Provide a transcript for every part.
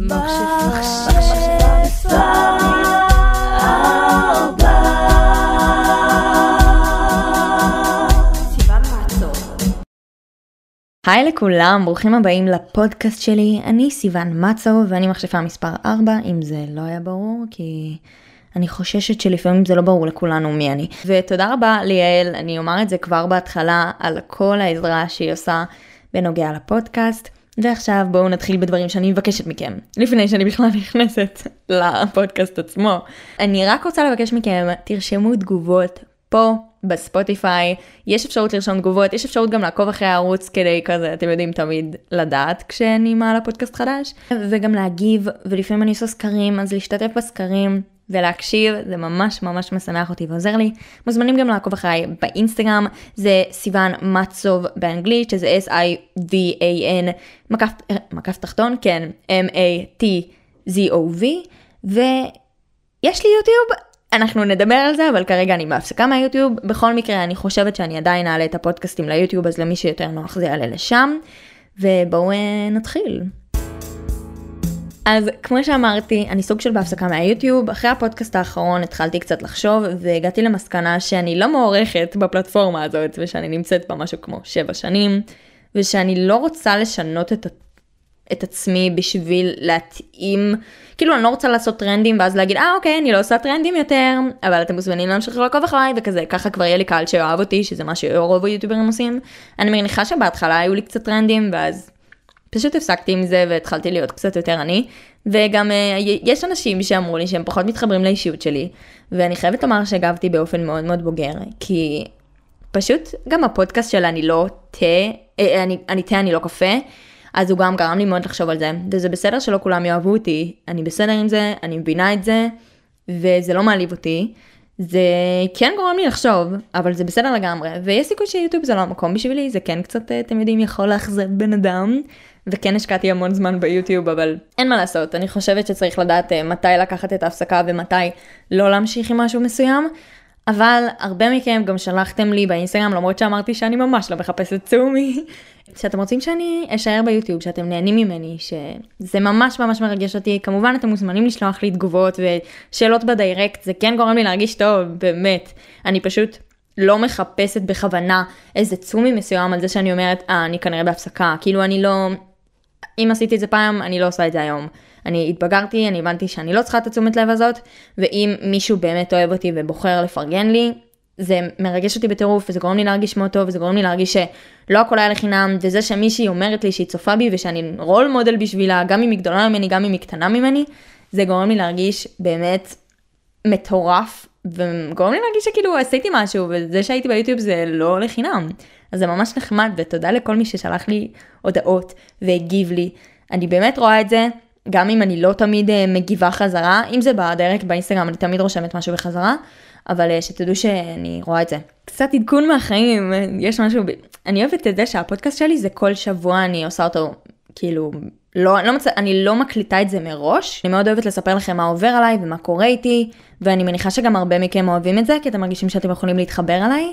היי לכולם, ברוכים הבאים לפודקאסט שלי, אני סיוון מצו ואני מכשפה מספר 4, אם זה לא היה ברור, כי אני חוששת שלפעמים זה לא ברור לכולנו מי אני. ותודה רבה ליעל, אני אומר את זה כבר בהתחלה, על כל העזרה שהיא עושה בנוגע לפודקאסט. ועכשיו בואו נתחיל בדברים שאני מבקשת מכם, לפני שאני בכלל נכנסת לפודקאסט עצמו. אני רק רוצה לבקש מכם, תרשמו תגובות פה בספוטיפיי, יש אפשרות לרשום תגובות, יש אפשרות גם לעקוב אחרי הערוץ כדי כזה, אתם יודעים, תמיד לדעת כשאני מעלה פודקאסט חדש, וגם להגיב, ולפעמים אני עושה סקרים, אז להשתתף בסקרים. ולהקשיב, זה ממש ממש משמח אותי ועוזר לי. מוזמנים גם לעקוב אחריי באינסטגרם, זה סיוון מצוב באנגלית, שזה S-I-V-A-N, מקף, מקף תחתון, כן, M-A-T-Z-O-V, ויש לי יוטיוב, אנחנו נדבר על זה, אבל כרגע אני בהפסקה מהיוטיוב. בכל מקרה, אני חושבת שאני עדיין אעלה את הפודקאסטים ליוטיוב, אז למי שיותר נוח זה יעלה לשם. ובואו אה, נתחיל. אז כמו שאמרתי, אני סוג של בהפסקה מהיוטיוב, אחרי הפודקאסט האחרון התחלתי קצת לחשוב והגעתי למסקנה שאני לא מוערכת בפלטפורמה הזאת ושאני נמצאת בה משהו כמו 7 שנים ושאני לא רוצה לשנות את, את עצמי בשביל להתאים, כאילו אני לא רוצה לעשות טרנדים ואז להגיד אה אוקיי אני לא עושה טרנדים יותר, אבל אתם מוזמנים להמשיך לעקוב אחריי וכזה ככה כבר יהיה לי קהל שאוהב אותי שזה מה שרוב היוטיוברים עושים. אני מניחה שבהתחלה היו לי קצת טרנדים ואז פשוט הפסקתי עם זה והתחלתי להיות קצת יותר אני. וגם uh, יש אנשים שאמרו לי שהם פחות מתחברים לאישיות שלי, ואני חייבת לומר שהגבתי באופן מאוד מאוד בוגר, כי פשוט גם הפודקאסט של אני לא תה, אה, אני, אני תה אני לא קפה, אז הוא גם גרם לי מאוד לחשוב על זה, וזה בסדר שלא כולם יאהבו אותי, אני בסדר עם זה, אני מבינה את זה, וזה לא מעליב אותי. זה כן גורם לי לחשוב, אבל זה בסדר לגמרי, ויש סיכוי שיוטיוב זה לא המקום בשבילי, זה כן קצת, אה, אתם יודעים, יכול לאכזב בן אדם, וכן השקעתי המון זמן ביוטיוב, אבל אין מה לעשות, אני חושבת שצריך לדעת uh, מתי לקחת את ההפסקה ומתי לא להמשיך עם משהו מסוים. אבל הרבה מכם גם שלחתם לי באינסטגרם, למרות שאמרתי שאני ממש לא מחפשת צומי, שאתם רוצים שאני אשאר ביוטיוב, שאתם נהנים ממני, שזה ממש ממש מרגש אותי. כמובן אתם מוזמנים לשלוח לי תגובות ושאלות בדיירקט, זה כן גורם לי להרגיש טוב, באמת. אני פשוט לא מחפשת בכוונה איזה צומי מסוים על זה שאני אומרת, אה, אני כנראה בהפסקה. כאילו אני לא, אם עשיתי את זה פעם, אני לא עושה את זה היום. אני התבגרתי, אני הבנתי שאני לא צריכה את התשומת לב הזאת, ואם מישהו באמת אוהב אותי ובוחר לפרגן לי, זה מרגש אותי בטירוף, וזה גורם לי להרגיש מאוד טוב, וזה גורם לי להרגיש שלא הכל היה לחינם, וזה שמישהי אומרת לי שהיא צופה בי ושאני רול מודל בשבילה, גם אם היא גדולה ממני, גם אם היא קטנה ממני, זה גורם לי להרגיש באמת מטורף, וגורם לי להרגיש שכאילו עשיתי משהו, וזה שהייתי ביוטיוב זה לא לחינם. אז זה ממש נחמד, ותודה לכל מי ששלח לי הודעות והגיב לי. אני באמת רואה את זה, גם אם אני לא תמיד אה, מגיבה חזרה, אם זה בדיירקט באינסטגרם, אני תמיד רושמת משהו בחזרה, אבל אה, שתדעו שאני רואה את זה. קצת עדכון מהחיים, יש משהו. אני אוהבת את זה שהפודקאסט שלי זה כל שבוע אני עושה אותו, כאילו, לא, לא מצ... אני לא מקליטה את זה מראש, אני מאוד אוהבת לספר לכם מה עובר עליי ומה קורה איתי, ואני מניחה שגם הרבה מכם אוהבים את זה, כי אתם מרגישים שאתם יכולים להתחבר עליי.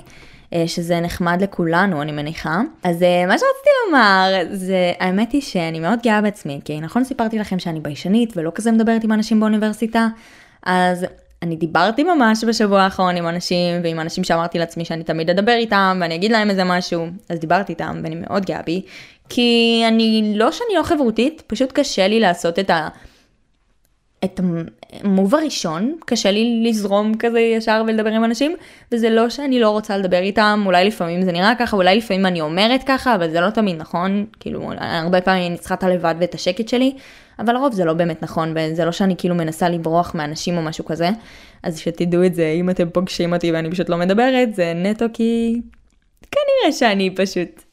אה, שזה נחמד לכולנו, אני מניחה. אז אה, מה שרציתי לומר, זה, האמת היא שאני מאוד גאה בעצמי, כי נכון סיפרתי לכם שאני ביישנית ולא כזה מדברת עם אנשים באוניברסיטה, אז אני דיברתי ממש בשבוע האחרון עם אנשים, ועם אנשים שאמרתי לעצמי שאני תמיד אדבר איתם, ואני אגיד להם איזה משהו, אז דיברתי איתם, ואני מאוד גאה בי, כי אני, לא שאני לא חברותית, פשוט קשה לי לעשות את ה... את המוב הראשון, קשה לי לזרום כזה ישר ולדבר עם אנשים, וזה לא שאני לא רוצה לדבר איתם, אולי לפעמים זה נראה ככה, אולי לפעמים אני אומרת ככה, אבל זה לא תמיד נכון, כאילו הרבה פעמים אני צריכה את הלבד ואת השקט שלי, אבל לרוב זה לא באמת נכון, וזה לא שאני כאילו מנסה לברוח מאנשים או משהו כזה, אז שתדעו את זה, אם אתם פוגשים אותי ואני פשוט לא מדברת, זה נטו כי כנראה שאני פשוט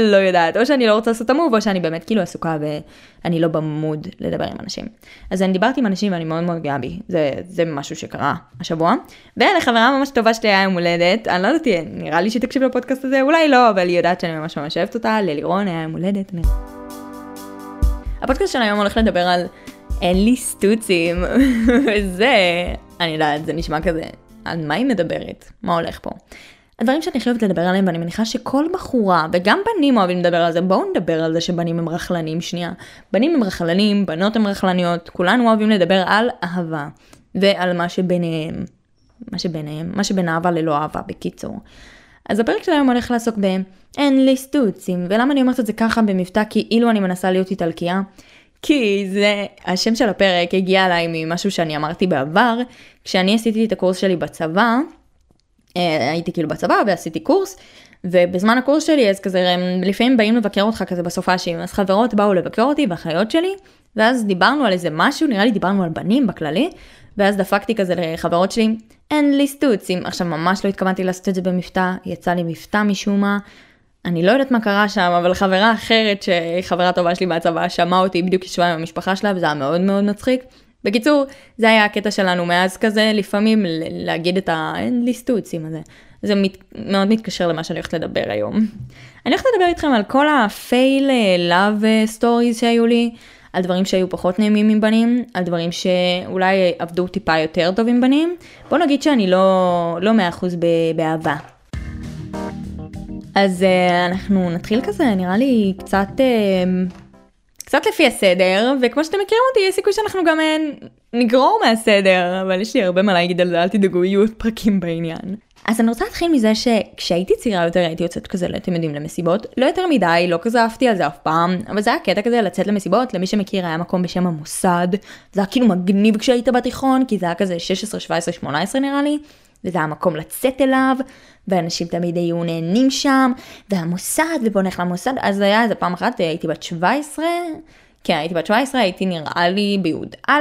לא יודעת, או שאני לא רוצה לעשות את המוב, או שאני באמת כאילו עסוקה ואני לא במוד לדבר עם אנשים. אז אני דיברתי עם אנשים ואני מאוד מאוד גאה בי, זה, זה משהו שקרה השבוע. ולחברה ממש טובה שלי היה יום הולדת, אני לא יודעת, נראה לי שתקשיב לפודקאסט הזה, אולי לא, אבל היא יודעת שאני ממש ממש אוהבת אותה, ללירון היה יום הולדת. אני... הפודקאסט של היום הולך לדבר על אין לי סטוצים, וזה, אני יודעת, זה נשמע כזה, על מה היא מדברת? מה הולך פה? הדברים שאני חייבת לדבר עליהם, ואני מניחה שכל בחורה, וגם בנים אוהבים לדבר על זה, בואו נדבר על זה שבנים הם רכלנים שנייה. בנים הם רכלנים, בנות הם רכלניות, כולנו אוהבים לדבר על אהבה, ועל מה שביניהם. מה שביניהם, מה שבין אהבה ללא אהבה, בקיצור. אז הפרק של היום הולך לעסוק ב"אין לי סטוצים", ולמה אני אומרת את זה ככה במבטא כאילו אני מנסה להיות איטלקיה? כי זה, השם של הפרק הגיע אליי ממשהו שאני אמרתי בעבר, כשאני עשיתי את הקורס שלי בצבא, הייתי כאילו בצבא ועשיתי קורס, ובזמן הקורס שלי אז כזה הם לפעמים באים לבקר אותך כזה בסופאשים, אז חברות באו לבקר אותי ואחיות שלי, ואז דיברנו על איזה משהו, נראה לי דיברנו על בנים בכללי, ואז דפקתי כזה לחברות שלי, אין לי סטוצים, עכשיו ממש לא התכוונתי לעשות את זה במבטא, יצא לי מבטא משום מה, אני לא יודעת מה קרה שם, אבל חברה אחרת, שהיא חברה טובה שלי מהצבא, שמעה אותי בדיוק ישבה עם המשפחה שלה, וזה היה מאוד מאוד מצחיק. בקיצור, זה היה הקטע שלנו מאז כזה, לפעמים להגיד את הליסטוצים הזה. זה מת, מאוד מתקשר למה שאני הולכת לדבר היום. אני הולכת לדבר איתכם על כל ה failed love stories שהיו לי, על דברים שהיו פחות נעימים עם בנים, על דברים שאולי עבדו טיפה יותר טוב עם בנים. בוא נגיד שאני לא, לא 100% באהבה. אז uh, אנחנו נתחיל כזה, נראה לי קצת, uh, קצת לפי הסדר, וכמו שאתם מכירים אותי, יש סיכוי שאנחנו גם uh, נגרור מהסדר, אבל יש לי הרבה מה להגיד על זה, אל תדאגו, יהיו עוד פרקים בעניין. אז אני רוצה להתחיל מזה שכשהייתי צעירה יותר הייתי יוצאת כזה, אתם יודעים, למסיבות, לא יותר מדי, לא כזה אהבתי על זה אף פעם, אבל זה היה קטע כזה לצאת למסיבות, למי שמכיר היה מקום בשם המוסד, זה היה כאילו מגניב כשהיית בתיכון, כי זה היה כזה 16, 17, 18 נראה לי, וזה מקום לצאת אליו, ואנשים תמיד היו נהנים שם, והמוסד, ובוא נלך למוסד, אז היה איזה פעם אחת, הייתי בת 17, כן, הייתי בת 17, הייתי נראה לי בי"א,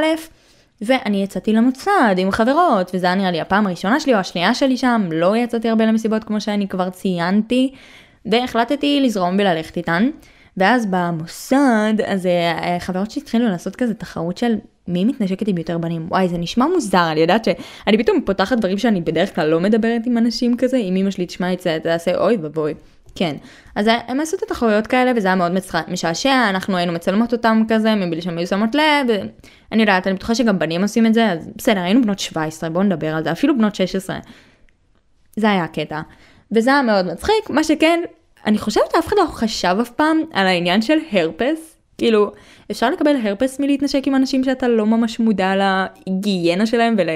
ואני יצאתי למוסד עם חברות, וזה היה נראה לי הפעם הראשונה שלי או השנייה שלי שם, לא יצאתי הרבה למסיבות כמו שאני כבר ציינתי, והחלטתי לזרום וללכת איתן. ואז במוסד, אז אה, חברות שלי התחילו לעשות כזה תחרות של מי מתנשקת עם יותר בנים? וואי, זה נשמע מוזר, אני יודעת שאני פתאום פותחת דברים שאני בדרך כלל לא מדברת עם אנשים כזה, אם אמא שלי תשמע את זה, תעשה אוי ובואי. כן. אז הם עשו את התחרויות כאלה וזה היה מאוד משעשע, אנחנו היינו מצלמות אותם כזה מבלי שהם היו שמות לב, אני יודעת, אני בטוחה שגם בנים עושים את זה, אז בסדר, היינו בנות 17, בואו נדבר על זה, אפילו בנות 16. זה היה הקטע. וזה היה מאוד מצחיק, מה שכן, אני חושבת שאף אחד לא חשב אף פעם על העניין של הרפס, כאילו, אפשר לקבל הרפס מלהתנשק עם אנשים שאתה לא ממש מודע להיגיינה שלהם ול...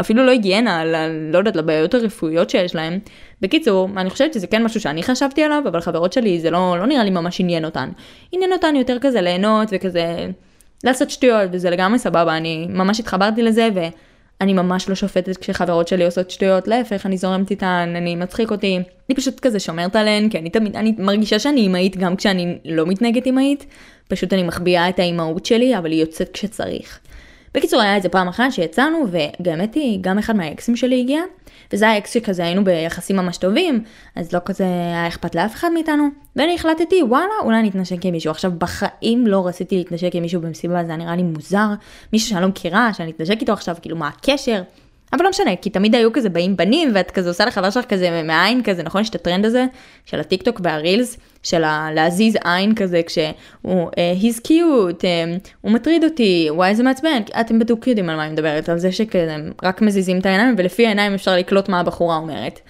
אפילו לא היגיינה, ל... לא יודעת, לבעיות הרפואיות שיש להם. בקיצור, אני חושבת שזה כן משהו שאני חשבתי עליו, אבל חברות שלי זה לא, לא נראה לי ממש עניין אותן. עניין אותן יותר כזה ליהנות וכזה לעשות שטויות, וזה לגמרי סבבה, אני ממש התחברתי לזה, ו... אני ממש לא שופטת כשחברות שלי עושות שטויות, להפך, אני זורמת איתן, אני מצחיק אותי. אני פשוט כזה שומרת עליהן, כי אני תמיד, אני מרגישה שאני אימהית גם כשאני לא מתנהגת אימהית. פשוט אני מחביאה את האימהות שלי, אבל היא יוצאת כשצריך. בקיצור, היה איזה פעם אחת שיצאנו, והאמת היא, גם אחד מהאקסים שלי הגיע, וזה האקס שכזה היינו ביחסים ממש טובים, אז לא כזה היה אכפת לאף אחד מאיתנו, ואני החלטתי, וואלה, אולי אני אתנשק עם מישהו. עכשיו, בחיים לא רציתי להתנשק עם מישהו במסיבה, זה היה נראה לי מוזר, מישהו שאני לא מכירה, שאני אתנשק איתו עכשיו, כאילו, מה הקשר? אבל לא משנה, כי תמיד היו כזה באים בנים, ואת כזה עושה לחבר שלך כזה מעין כזה, נכון? יש את הטרנד הזה של הטיק טוק וה reels, של להזיז עין כזה כשהוא, uh, he's cute, um, הוא מטריד אותי, וואי זה מעצבן, אתם בדיוק יודעים על מה אני מדברת, על זה שכזה רק מזיזים את העיניים, ולפי העיניים אפשר לקלוט מה הבחורה אומרת.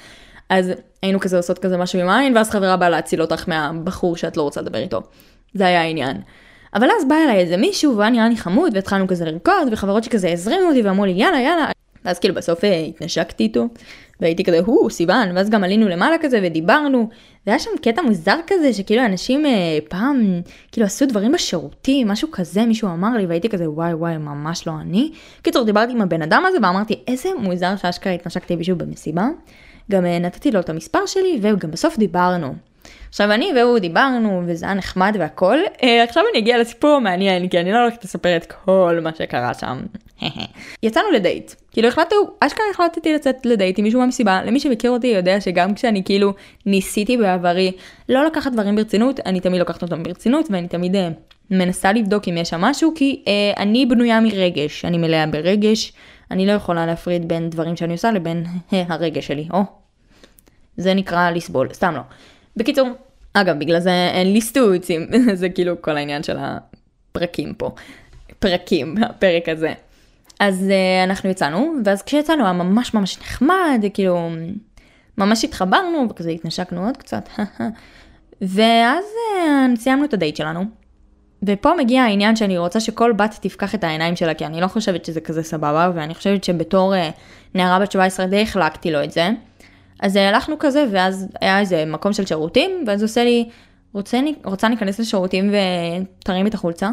אז היינו כזה עושות כזה משהו עם העין, ואז חברה באה להציל אותך מהבחור שאת לא רוצה לדבר איתו. זה היה העניין. אבל אז בא אליי איזה מישהו, והוא היה נראה לי חמוד, והתחלנו כזה לרקוד, וחברות שכזה הזרימו אותי ואמרו לי יאללה יאללה, ואז כאילו בסוף אה, התנשקתי איתו, והייתי כזה, הו, סיוון, ואז גם עלינו למעלה כזה ודיברנו, והיה שם קטע מוזר כזה, שכאילו אנשים אה, פעם, כאילו עשו דברים בשירותים, משהו כזה, מישהו אמר לי, והייתי כזה, וואי וואי, ממש לא אני. קיצור, דיברתי עם הבן אדם הזה, ואמרתי, איזה מוזר שאשכרה התנשקתי מישהו במסיבה. גם אה, נתתי לו את המספר שלי, וגם בסוף דיברנו. עכשיו אני והוא דיברנו וזה היה נחמד והכל, אה, עכשיו אני אגיע לסיפור המעניין כי אני לא הולכת לספר את כל מה שקרה שם. יצאנו לדייט, כאילו החלטנו, אשכרה החלטתי לצאת לדייט עם מישהו במסיבה, למי שמכיר אותי יודע שגם כשאני כאילו ניסיתי בעברי לא לקחת דברים ברצינות, אני תמיד לוקחת אותם ברצינות ואני תמיד אה, מנסה לבדוק אם יש שם משהו כי אה, אני בנויה מרגש, אני מלאה ברגש, אני לא יכולה להפריד בין דברים שאני עושה לבין הרגש שלי, או. זה נקרא לסבול, סתם לא. בקיצור, אגב, בגלל זה אין לי סטוצים, זה כאילו כל העניין של הפרקים פה. פרקים, הפרק הזה. אז uh, אנחנו יצאנו, ואז כשיצאנו היה ממש ממש נחמד, כאילו, ממש התחברנו, וכזה התנשקנו עוד קצת, ואז אה, סיימנו את הדייט שלנו. ופה מגיע העניין שאני רוצה שכל בת תפקח את העיניים שלה, כי אני לא חושבת שזה כזה סבבה, ואני חושבת שבתור אה, נערה בת 17 די החלקתי לו את זה. אז אה, הלכנו כזה, ואז היה איזה מקום של שירותים, ואז עושה לי, רוצה, רוצה להיכנס לשירותים ותרים את החולצה?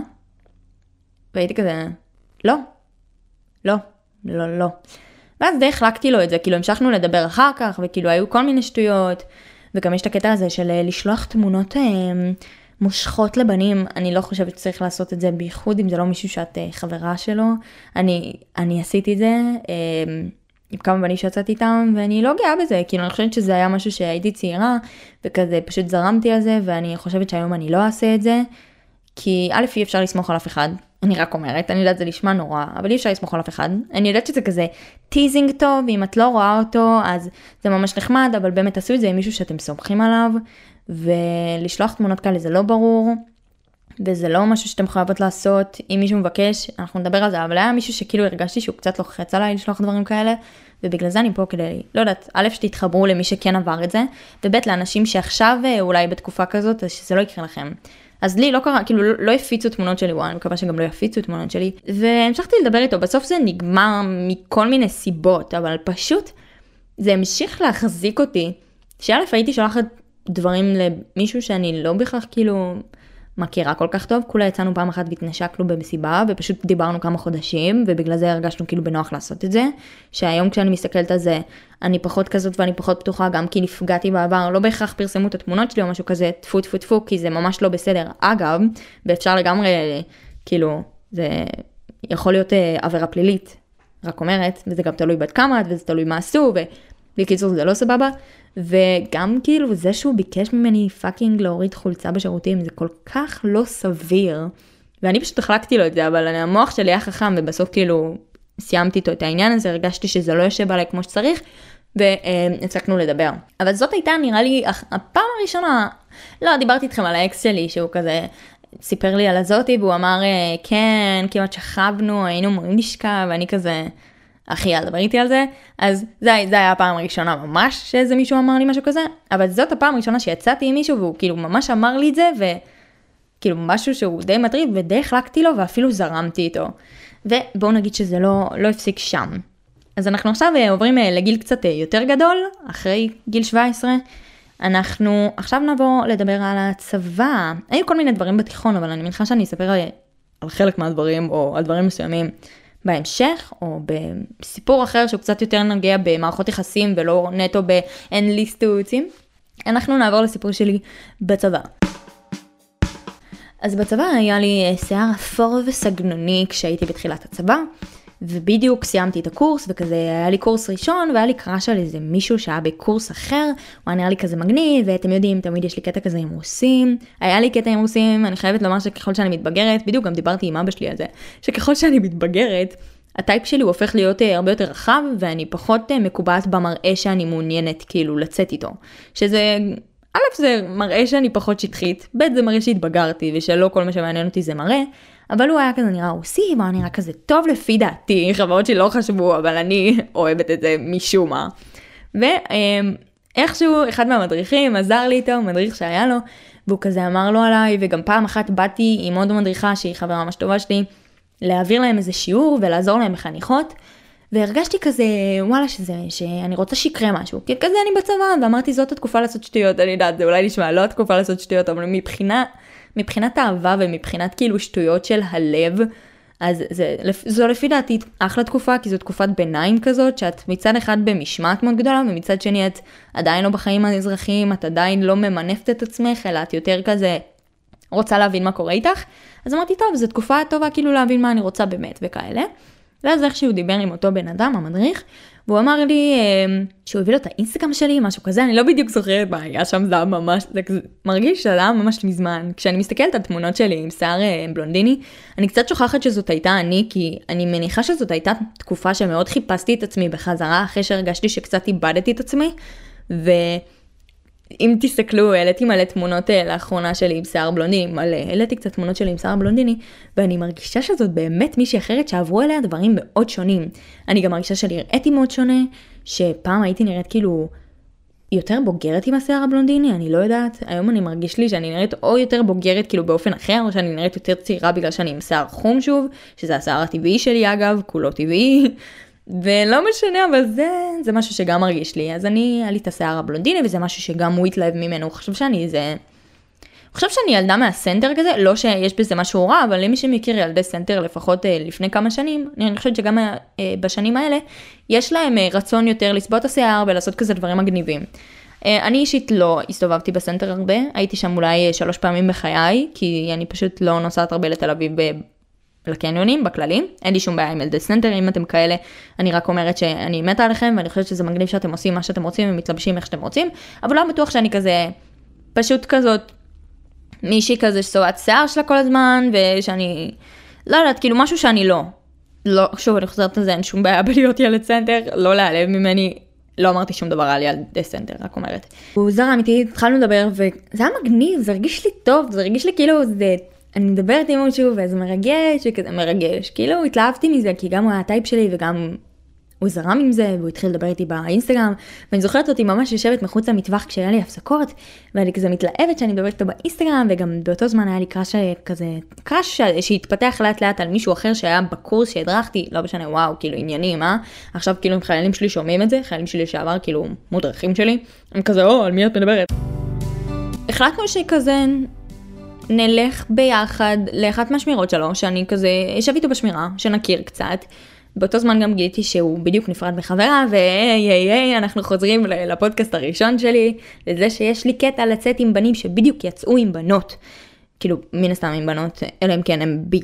והייתי כזה, לא, לא, לא, לא. ואז די החלקתי לו את זה, כאילו המשכנו לדבר אחר כך, וכאילו היו כל מיני שטויות, וגם יש את הקטע הזה של אה, לשלוח תמונות אה, מושכות לבנים, אני לא חושבת שצריך לעשות את זה, בייחוד אם זה לא מישהו שאת חברה שלו. אני, אני עשיתי את זה עם כמה בנים שיצאתי איתם, ואני לא גאה בזה, כאילו אני חושבת שזה היה משהו שהייתי צעירה, וכזה פשוט זרמתי על זה, ואני חושבת שהיום אני לא אעשה את זה, כי א' אי אפשר לסמוך על אף אחד, אני רק אומרת, אני יודעת זה נשמע נורא, אבל אי אפשר לסמוך על אף אחד. אני יודעת שזה כזה teasing טוב, ואם את לא רואה אותו, אז זה ממש נחמד, אבל באמת תעשו את זה עם מישהו שאתם סומכים עליו, ולשלוח תמונות כאלה זה לא ברור, וזה לא משהו שאתם חייבות לעשות. אם מישהו מבקש, אנחנו נדבר על זה, אבל היה מישהו שכאילו הרגשתי שהוא קצת לוחץ עליי לשלוח דברים כאלה, ובגלל זה אני פה כדי, לא יודעת, א', שתתחברו למי שכן עבר את זה, וב', לאנשים שעכשיו אה, אולי בתקופה כזאת, אז שזה לא יקרה לכם. אז לי לא קרה, כאילו לא הפיצו תמונות שלי, וואי, אני מקווה שגם לא יפיצו תמונות שלי. והמשכתי לדבר איתו, בסוף זה נגמר מכל מיני סיבות, אבל פשוט זה המשיך להחזיק אותי, שא' הייתי שולחת דברים למישהו שאני לא בהכרח כאילו מכירה כל כך טוב, כולה יצאנו פעם אחת והתנשקנו במסיבה ופשוט דיברנו כמה חודשים ובגלל זה הרגשנו כאילו בנוח לעשות את זה. שהיום כשאני מסתכלת על זה אני פחות כזאת ואני פחות פתוחה גם כי נפגעתי בעבר, לא בהכרח פרסמו את התמונות שלי או משהו כזה טפו טפו טפו כי זה ממש לא בסדר. אגב, ואפשר לגמרי כאילו זה יכול להיות אה, עבירה פלילית, רק אומרת, וזה גם תלוי בת כמה וזה תלוי מה עשו ובקיצור זה לא סבבה. וגם כאילו זה שהוא ביקש ממני fucking להוריד חולצה בשירותים זה כל כך לא סביר. ואני פשוט החלקתי לו את זה אבל המוח שלי היה חכם ובסוף כאילו סיימתי איתו את העניין הזה הרגשתי שזה לא יושב עליי כמו שצריך והפסקנו לדבר. אבל זאת הייתה נראה לי הפעם הראשונה, לא דיברתי איתכם על האקס שלי שהוא כזה סיפר לי על הזאתי והוא אמר כן כמעט שכבנו היינו אמורים לשכב ואני כזה אחי, אל תדבר איתי על זה. אז זה, זה היה הפעם הראשונה ממש שאיזה מישהו אמר לי משהו כזה, אבל זאת הפעם הראשונה שיצאתי עם מישהו והוא כאילו ממש אמר לי את זה, וכאילו משהו שהוא די מטריד ודי החלקתי לו ואפילו זרמתי איתו. ובואו נגיד שזה לא, לא הפסיק שם. אז אנחנו עכשיו אה, עוברים אה, לגיל קצת אה, יותר גדול, אחרי גיל 17. אנחנו עכשיו נעבור לדבר על הצבא. היו כל מיני דברים בתיכון, אבל אני מניחה שאני אספר על חלק מהדברים או על דברים מסוימים בהמשך, או בסיפור אחר שהוא קצת יותר נוגע במערכות יחסים ולא נטו באין לי סטוצים. אנחנו נעבור לסיפור שלי בצבא. אז בצבא היה לי שיער אפור וסגנוני כשהייתי בתחילת הצבא. ובדיוק סיימתי את הקורס וכזה היה לי קורס ראשון והיה לי קראש על איזה מישהו שהיה בקורס אחר, הוא היה נראה לי כזה מגניב ואתם יודעים תמיד יש לי קטע כזה עם רוסים, היה לי קטע עם רוסים, אני חייבת לומר שככל שאני מתבגרת, בדיוק גם דיברתי עם אבא שלי על זה, שככל שאני מתבגרת הטייפ שלי הוא הופך להיות אה, הרבה יותר רחב ואני פחות אה, מקובעת במראה שאני מעוניינת כאילו לצאת איתו, שזה א' זה מראה שאני פחות שטחית, ב' זה מראה שהתבגרתי ושלא כל מה שמעניין אותי זה מראה, אבל הוא היה כזה נראה רוסי, והוא נראה כזה טוב לפי דעתי, חברות שלי לא חשבו, אבל אני אוהבת את זה משום מה. ואיכשהו אחד מהמדריכים עזר לי איתו, מדריך שהיה לו, והוא כזה אמר לו עליי, וגם פעם אחת באתי עם עוד מדריכה שהיא חברה ממש טובה שלי, להעביר להם איזה שיעור ולעזור להם בחניכות. והרגשתי כזה וואלה שזה שאני רוצה שיקרה משהו כי כזה אני בצבא ואמרתי זאת התקופה לעשות שטויות אני יודעת זה אולי נשמע לא התקופה לעשות שטויות אבל מבחינה מבחינת אהבה ומבחינת כאילו שטויות של הלב, אז זה, זו לפי דעתי אחלה תקופה, כי זו תקופת ביניים כזאת, שאת מצד אחד במשמעת מאוד גדולה, ומצד שני את עדיין לא בחיים האזרחיים, את עדיין לא ממנפת את עצמך, אלא את יותר כזה רוצה להבין מה קורה איתך. אז אמרתי, טוב, זו תקופה טובה כאילו להבין מה אני רוצה באמת וכאלה. ואז איכשהו דיבר עם אותו בן אדם, המדריך, והוא אמר לי אמ, שהוא הביא לו את האינסטגרם שלי, משהו כזה, אני לא בדיוק זוכרת מה היה שם, זה היה ממש, זה מרגיש שזה היה ממש מזמן. כשאני מסתכלת על תמונות שלי עם שיער אה, בלונדיני, אני קצת שוכחת שזאת הייתה אני, כי אני מניחה שזאת הייתה תקופה שמאוד חיפשתי את עצמי בחזרה, אחרי שהרגשתי שקצת איבדתי את עצמי, ו... אם תסתכלו, העליתי מלא תמונות אה, לאחרונה שלי עם שיער בלונדיני, מלא, העליתי קצת תמונות שלי עם שיער בלונדיני, ואני מרגישה שזאת באמת מישהי אחרת שעברו אליה דברים מאוד שונים. אני גם מרגישה שנראיתי מאוד שונה, שפעם הייתי נראית כאילו יותר בוגרת עם השיער הבלונדיני, אני לא יודעת. היום אני מרגיש לי שאני נראית או יותר בוגרת כאילו באופן אחר, או שאני נראית יותר צעירה בגלל שאני עם שיער חום שוב, שזה השיער הטבעי שלי אגב, כולו טבעי. ולא משנה, אבל זה, זה משהו שגם מרגיש לי. אז אני, היה לי את השיער הבלונדיני, וזה משהו שגם הוא התלהב ממנו. הוא חשב שאני איזה... הוא חושב שאני ילדה מהסנטר כזה, לא שיש בזה משהו רע, אבל למי שמכיר ילדי סנטר לפחות אה, לפני כמה שנים, אני חושבת שגם אה, בשנים האלה, יש להם אה, רצון יותר לצבוע את השיער ולעשות כזה דברים מגניבים. אני אישית לא הסתובבתי בסנטר הרבה, הייתי שם אולי שלוש פעמים בחיי, כי אני פשוט לא נוסעת הרבה לתל אביב לקניונים בכללי, אין לי שום בעיה עם ילדי סנטר, אם אתם כאלה, אני רק אומרת שאני מתה עליכם ואני חושבת שזה מגניב שאתם עושים מה שאתם רוצים ומתלבשים איך שאתם רוצים, אבל לא בטוח שאני כזה, פשוט כזאת מישהי כזה שצובעת שיער שלה כל הזמן, ושאני, לא יודעת, כאילו משהו שאני לא. לא, שוב, אני חוזרת על זה, אין שום בעיה בלהיות ילד סנטר, לא להיעלב ממני, לא אמרתי שום דבר על ילדי סנטר, רק אומרת. הוא זר אמיתי, התחלנו לדבר, וזה היה מגניב, זה הרגיש לי טוב, זה הרגיש לי כאילו, זה, אני מדברת עם מישהו, וזה מרגש, וכזה מרגש, כאילו התלהבתי מזה, כי גם הוא היה הטייפ שלי, וגם הוא זרם עם זה, והוא התחיל לדבר איתי באינסטגרם, ואני זוכרת אותי ממש יושבת מחוץ למטווח כשהיה לי הפסקות, ואני כזה מתלהבת שאני מדברת איתו באינסטגרם, וגם באותו זמן היה לי קראש כזה, קראש שהתפתח לאט לאט על מישהו אחר שהיה בקורס שהדרכתי, לא משנה, וואו, כאילו עניינים, אה? עכשיו כאילו אם חיילים שלי שומעים את זה, חיילים שלי לשעבר, כאילו מודרכים שלי, הם כזה, או, על מי את מדברת? החלטנו שכזה נלך ביחד לאחת מהשמירות שלו, שאני כזה אשב איתו בשמירה, שנכיר קצת. באותו זמן גם גיליתי שהוא בדיוק נפרד מחברה, והי היי היי, אנחנו חוזרים לפודקאסט הראשון שלי, לזה שיש לי קטע לצאת עם בנים שבדיוק יצאו עם בנות. כאילו, מן הסתם עם בנות, אלא אם כן הם בי.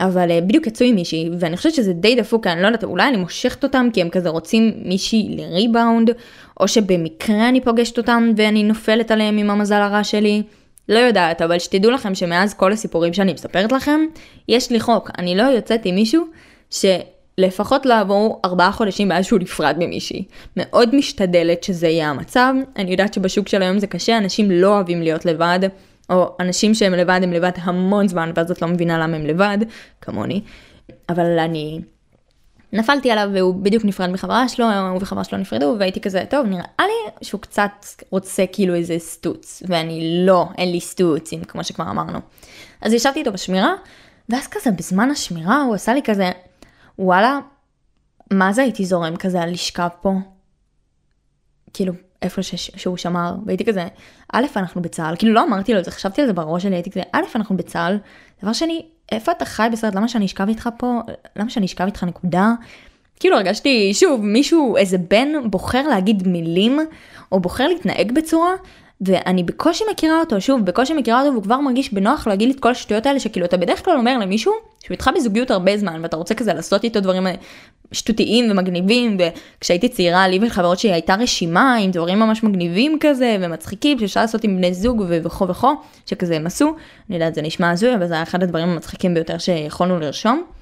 אבל אה, בדיוק יצאו עם מישהי, ואני חושבת שזה די דפוק, אני לא יודעת, אולי אני מושכת אותם כי הם כזה רוצים מישהי לריבאונד, או שבמקרה אני פוגשת אותם ואני נופלת עליהם עם המזל הרע שלי. לא יודעת, אבל שתדעו לכם שמאז כל הסיפורים שאני מספרת לכם, יש לי חוק, אני לא יוצאת עם מישהו ש... לפחות לעבור ארבעה חודשים מאז שהוא נפרד ממישהי. מאוד משתדלת שזה יהיה המצב. אני יודעת שבשוק של היום זה קשה, אנשים לא אוהבים להיות לבד, או אנשים שהם לבד הם לבד המון זמן, ואז את לא מבינה למה הם לבד, כמוני. אבל אני נפלתי עליו והוא בדיוק נפרד מחברה שלו, הוא וחברה שלו נפרדו, והייתי כזה, טוב, נראה לי שהוא קצת רוצה כאילו איזה סטוץ, ואני לא, אין לי סטוצים, כמו שכבר אמרנו. אז ישבתי איתו בשמירה, ואז כזה בזמן השמירה הוא עשה לי כזה, וואלה, מה זה הייתי זורם כזה על לשכב פה? כאילו, איפה. שהוא שמר, והייתי כזה, א', אנחנו בצה"ל, כאילו לא אמרתי לו את זה, חשבתי על זה בראש שלי, הייתי כזה, א', אנחנו בצה"ל, דבר שני, איפה אתה חי בסרט, למה שאני אשכב איתך פה, למה שאני אשכב איתך נקודה? כאילו הרגשתי, שוב, מישהו, איזה בן בוחר להגיד מילים, או בוחר להתנהג בצורה ואני בקושי מכירה אותו, שוב, בקושי מכירה אותו והוא כבר מרגיש בנוח להגיד את כל השטויות האלה שכאילו אתה בדרך כלל אומר למישהו שהוא איתך בזוגיות הרבה זמן ואתה רוצה כזה לעשות איתו דברים שטותיים ומגניבים וכשהייתי צעירה לי וחברות שלי הייתה רשימה עם דברים ממש מגניבים כזה ומצחיקים שאפשר לעשות עם בני זוג וכו וכו שכזה הם עשו, אני יודעת זה נשמע הזוי אבל זה היה אחד הדברים המצחיקים ביותר שיכולנו לרשום.